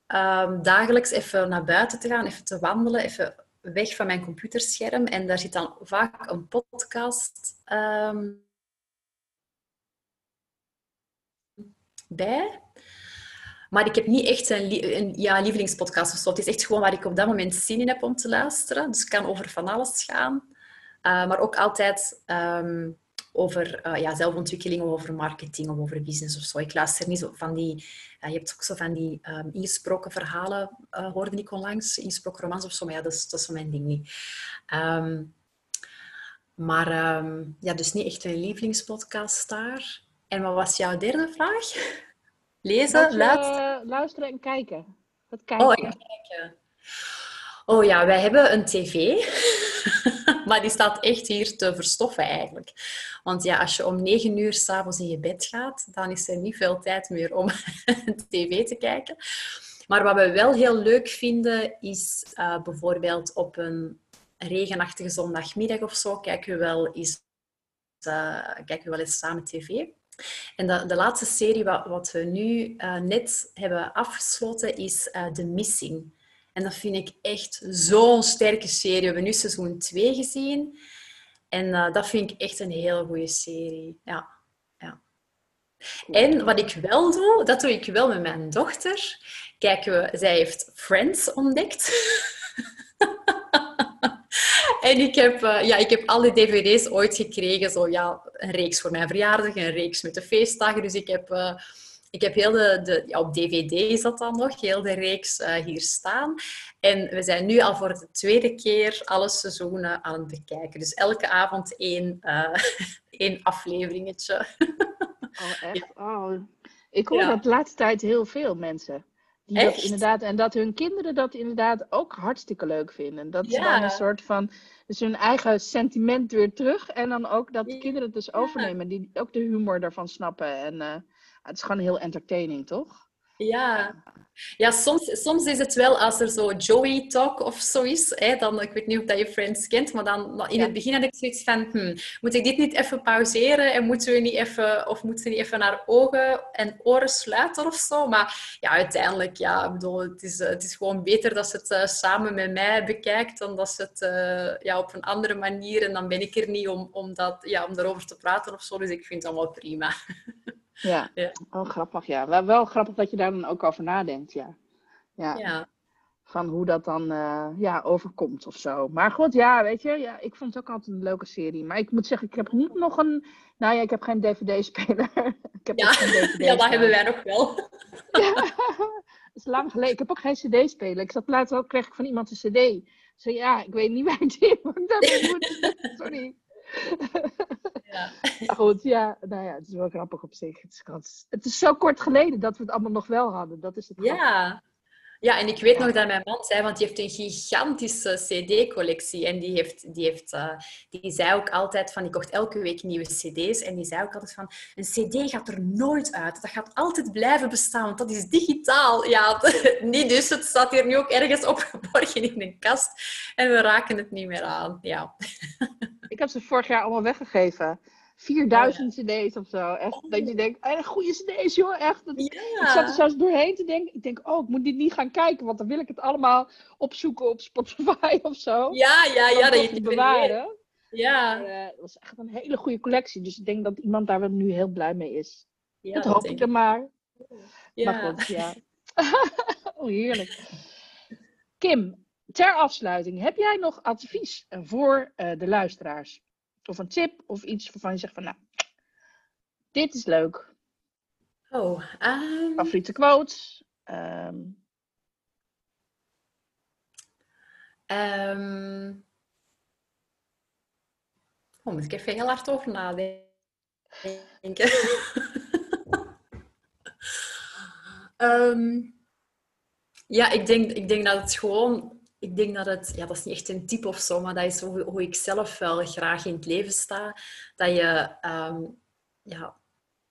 um, dagelijks even naar buiten te gaan, even te wandelen, even weg van mijn computerscherm en daar zit dan vaak een podcast um, bij. Maar ik heb niet echt een, een ja, lievelingspodcast of zo. Het is echt gewoon waar ik op dat moment zin in heb om te luisteren. Dus kan over van alles gaan. Uh, maar ook altijd um, over ja, zelfontwikkeling of over marketing of over business of zo. Ik luister niet zo van die... je hebt ook zo van die um, ingesproken verhalen, hoorde ik onlangs. Ingesproken romans of zo, maar ja, dat is, dat is mijn ding niet. Ehm, maar ehm, ja, dus niet echt een lievelingspodcast daar. En wat was jouw derde vraag? Lezen, luisteren? luisteren en kijken. Wat kijken. Oh, kijken. Oh ja, wij hebben een tv. maar die staat echt hier te verstoffen eigenlijk. Want ja, als je om negen uur s'avonds in je bed gaat, dan is er niet veel tijd meer om tv te kijken. Maar wat we wel heel leuk vinden, is uh, bijvoorbeeld op een regenachtige zondagmiddag of zo, kijken we wel eens, uh, kijken we wel eens samen tv. En de, laatste serie wat, wat we nu uh, net hebben afgesloten is The Missing. En dat vind ik echt zo'n sterke serie. We hebben nu seizoen 2 gezien. En uh, dat vind ik echt een hele goede serie. Ja. ja. En wat ik wel doe, dat doe ik wel met mijn dochter. Kijken we, zij heeft Friends ontdekt. En ik heb, uh, ja, ik heb alle dvd's ooit gekregen. Zo, ja, een reeks voor mijn verjaardag, een reeks met de feestdagen. Dus ik heb, uh, ik heb heel de... de ja, op dvd is dat dan nog, heel de reeks uh, hier staan. En we zijn nu al voor de tweede keer alle seizoenen aan het bekijken. Dus elke avond één, één afleveringetje. Oh, echt? Ja. Oh. Ik hoor ja. dat de laatste tijd heel veel mensen. Die dat inderdaad, en dat hun kinderen dat inderdaad ook hartstikke leuk vinden. Dat is dan een soort van, dus hun eigen sentiment weer terug. En dan ook dat de kinderen het dus overnemen, die ook de humor daarvan snappen. En uh, het is gewoon heel entertaining, toch? Ja, ja soms, soms is het wel als er zo Joey Talk of zo is. Hè, dan, ik weet niet of dat je Friends kent, maar dan in het begin had ik zoiets van... Hmm, moet ik dit niet even pauzeren? En moeten we niet even, of moeten we niet even naar ogen en oren sluiten of zo? Maar ja, uiteindelijk, ja, ik bedoel, het, is, het is gewoon beter dat ze het uh, samen met mij bekijkt dan dat ze het uh, ja, op een andere manier... En dan ben ik er niet om, om, dat, ja, om daarover te praten of zo. Dus ik vind het allemaal prima. Ja. ja. Oh, grappig, ja. Wel, wel grappig dat je daar dan ook over nadenkt, ja. Ja. ja. Van hoe dat dan uh, ja, overkomt of zo. Maar goed, ja, weet je, ja, ik vond het ook altijd een leuke serie. Maar ik moet zeggen, ik heb niet nog een... Nou ja, ik heb geen dvd-speler. ik heb ja. geen DVD ja, dat hebben wij nog wel. ja, dat is lang geleden. Ik heb ook geen cd-speler. Ik zat laatst ook, kreeg ik van iemand een cd. Zei ja, ik weet niet waar ik daarmee moet. Sorry. Ja. goed, ja, nou ja, het is wel grappig op zich. Het is, het is zo kort geleden dat we het allemaal nog wel hadden. Dat is het ja. Ja, en ik weet nog dat mijn man zei, want die heeft een gigantische CD-collectie. En die, heeft, die, heeft, uh, die zei ook altijd van, die kocht elke week nieuwe CD's. En die zei ook altijd van, een CD gaat er nooit uit. Dat gaat altijd blijven bestaan, want dat is digitaal. Ja, niet dus. Het staat hier nu ook ergens opgeborgen in een kast. En we raken het niet meer aan. Ja. Ik heb ze vorig jaar allemaal weggegeven. 4000 cd's of zo. Echt, oh. dat je denkt, een goede cd's joh, echt. Ik zat er zelfs doorheen te denken. Ik denk, oh, ik moet dit niet gaan kijken, want dan wil ik het allemaal opzoeken op Spotify of zo. Ja, ja, ja. Dat je het bewaren. Ja. Maar, uh, was echt een hele goede collectie. Dus ik denk dat iemand daar wel nu heel blij mee is. Ja, dat hoop ik dan maar. Ja. Maar goed, ja. oh, heerlijk. Kim, ter afsluiting, heb jij nog advies voor uh, de luisteraars? Of een tip of iets waarvan je zegt van nou, dit is leuk. Oh, um... Favoriete quotes? Um... Um... Oh, moet ik even heel hard over nadenken. um, ja, ik denk, ik denk dat het gewoon ik denk dat het, ja, dat is niet echt een tip of zo, maar dat is hoe, hoe ik zelf wel graag in het leven sta. Dat je, um, ja,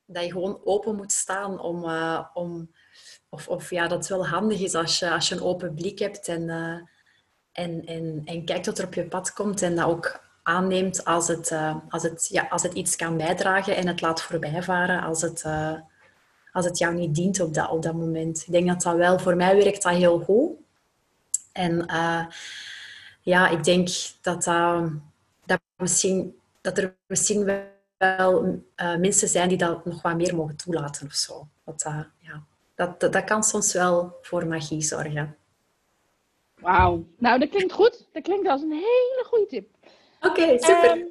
dat je gewoon open moet staan om, uh, om of, of ja, dat het wel handig is als je, als je een open blik hebt en, uh, en, en, kijkt wat er op je pad komt en dat ook aanneemt als het, uh, als het, ja, als het iets kan bijdragen en het laat voorbijvaren als het, als het jou niet dient op dat, op dat moment. Ik denk dat dat wel, voor mij werkt dat heel goed. En uh, ja, ik denk dat, uh, dat, misschien, dat er misschien wel uh, mensen zijn die dat nog wat meer mogen toelaten of zo. Dat, ja, dat, dat, dat, kan soms wel voor magie zorgen. Wauw. Nou, dat klinkt goed. Dat klinkt als een hele goede tip. Oké, okay, super. Um,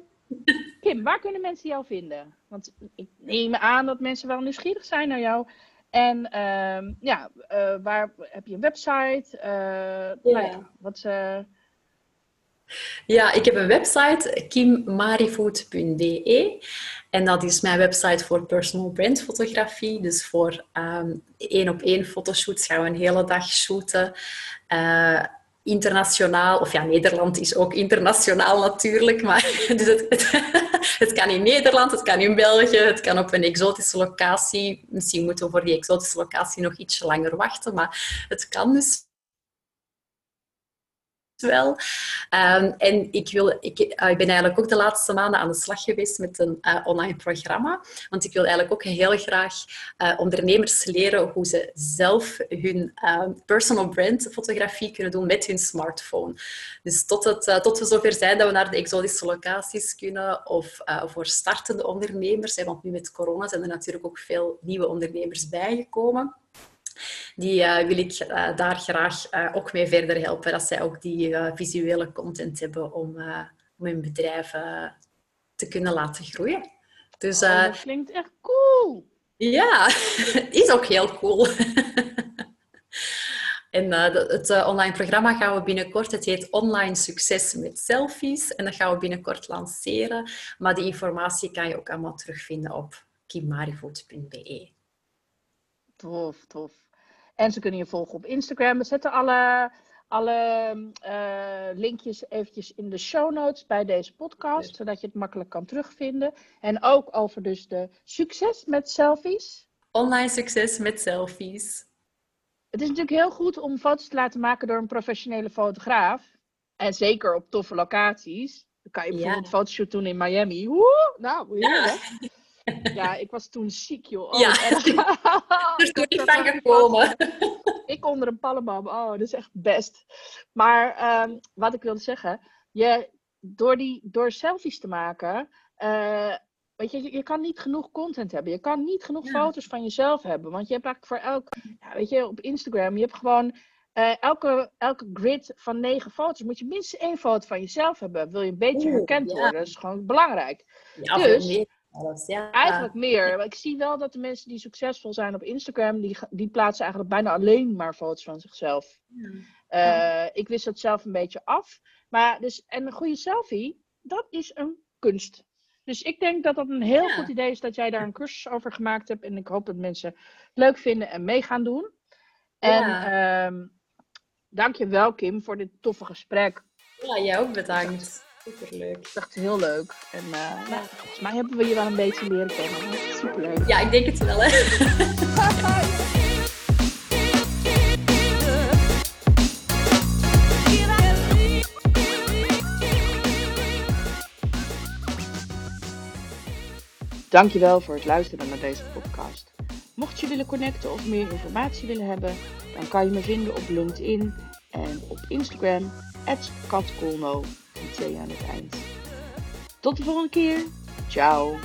Kim, waar kunnen mensen jou vinden? Want ik neem aan dat mensen wel nieuwsgierig zijn naar jou. En ehm, ja, uh, waar heb je een website? Uh, ja. ja, wat, uh... ja, ik heb een website, kimmarifood.be. En dat is mijn website voor personal brand fotografie. Dus voor um, één op één fotoshoots gaan we een hele dag shooten internationaal, of ja, Nederland is ook internationaal natuurlijk, maar dus het, het, het, kan in Nederland, het kan in België, het kan op een exotische locatie. Misschien moeten we voor die exotische locatie nog iets langer wachten, maar het kan dus wel. Ehm, en ik, wil, ik, eh, ik ben eigenlijk ook de laatste maanden aan de slag geweest met een uh, online programma. Want ik wil eigenlijk ook heel graag uh, ondernemers leren hoe ze zelf hun personal brand fotografie kunnen doen met hun smartphone. Dus tot, het, tot we zover zijn dat we naar de exotische locaties kunnen of voor startende ondernemers. Want nu met corona zijn er natuurlijk ook veel nieuwe ondernemers bijgekomen die uh, wil ik uh, daar graag uh, ook mee verder helpen. Dat zij ook die visuele content hebben om, om hun bedrijf te kunnen laten groeien. Dus, oh, dat klinkt echt cool! Ja, is ook heel cool. En het online programma gaan we binnenkort, het heet Online Succes met Selfies. En dat gaan we binnenkort lanceren. Maar die informatie kan je ook allemaal terugvinden op kimmarivoet.be. Tof, tof. En ze kunnen je volgen op Instagram. We zetten alle, alle uh, linkjes eventjes in de show notes bij deze podcast, zodat je het makkelijk kan terugvinden. En ook over dus de succes met selfies. Online succes met selfies. Het is natuurlijk heel goed om foto's te laten maken door een professionele fotograaf. En zeker op toffe locaties. Dan kan je bijvoorbeeld een fotoshoot doen in Miami. Woe, nou, heerlijk. Ja. Ja, ik was toen ziek, joh. Oh, ja, er is niet van gekomen. Ik onder een pallenbam. Oh, dat is echt best. Maar um, wat ik wilde zeggen, je, door, die, door selfies te maken, uh, weet je, je kan niet genoeg content hebben. Je kan niet genoeg foto's van jezelf hebben. Want je hebt eigenlijk voor elk, ja, weet je, op Instagram, je hebt gewoon uh, elke, elke grid van negen foto's moet je minstens één foto van jezelf hebben. Wil je een beetje Oeh, herkend ja. worden? Dat is gewoon belangrijk. Ja, dus, Ja. Eigenlijk meer. Ik zie wel dat de mensen die succesvol zijn op Instagram, die, die plaatsen eigenlijk bijna alleen maar foto's van zichzelf. Uh, ik wist dat zelf een beetje af. Maar dus, en een goede selfie, dat is een kunst. Dus ik denk dat dat een heel ja. goed idee is dat jij daar een cursus over gemaakt hebt. En ik hoop dat mensen het leuk vinden en mee gaan doen. En ja. um, dank je wel, Kim, voor dit toffe gesprek. Ja, jij ook bedankt. Superleuk. Ik dacht heel leuk. En uh, nou, volgens mij hebben we je wel een beetje leren kennen. Superleuk. Ja, ik denk het wel, hè. Dankjewel voor het luisteren naar deze podcast. Mocht je willen connecten of meer informatie willen hebben, dan kan je me vinden op LinkedIn en op Instagram, katkolno twee aan het eind. Tot de volgende keer. Ciao.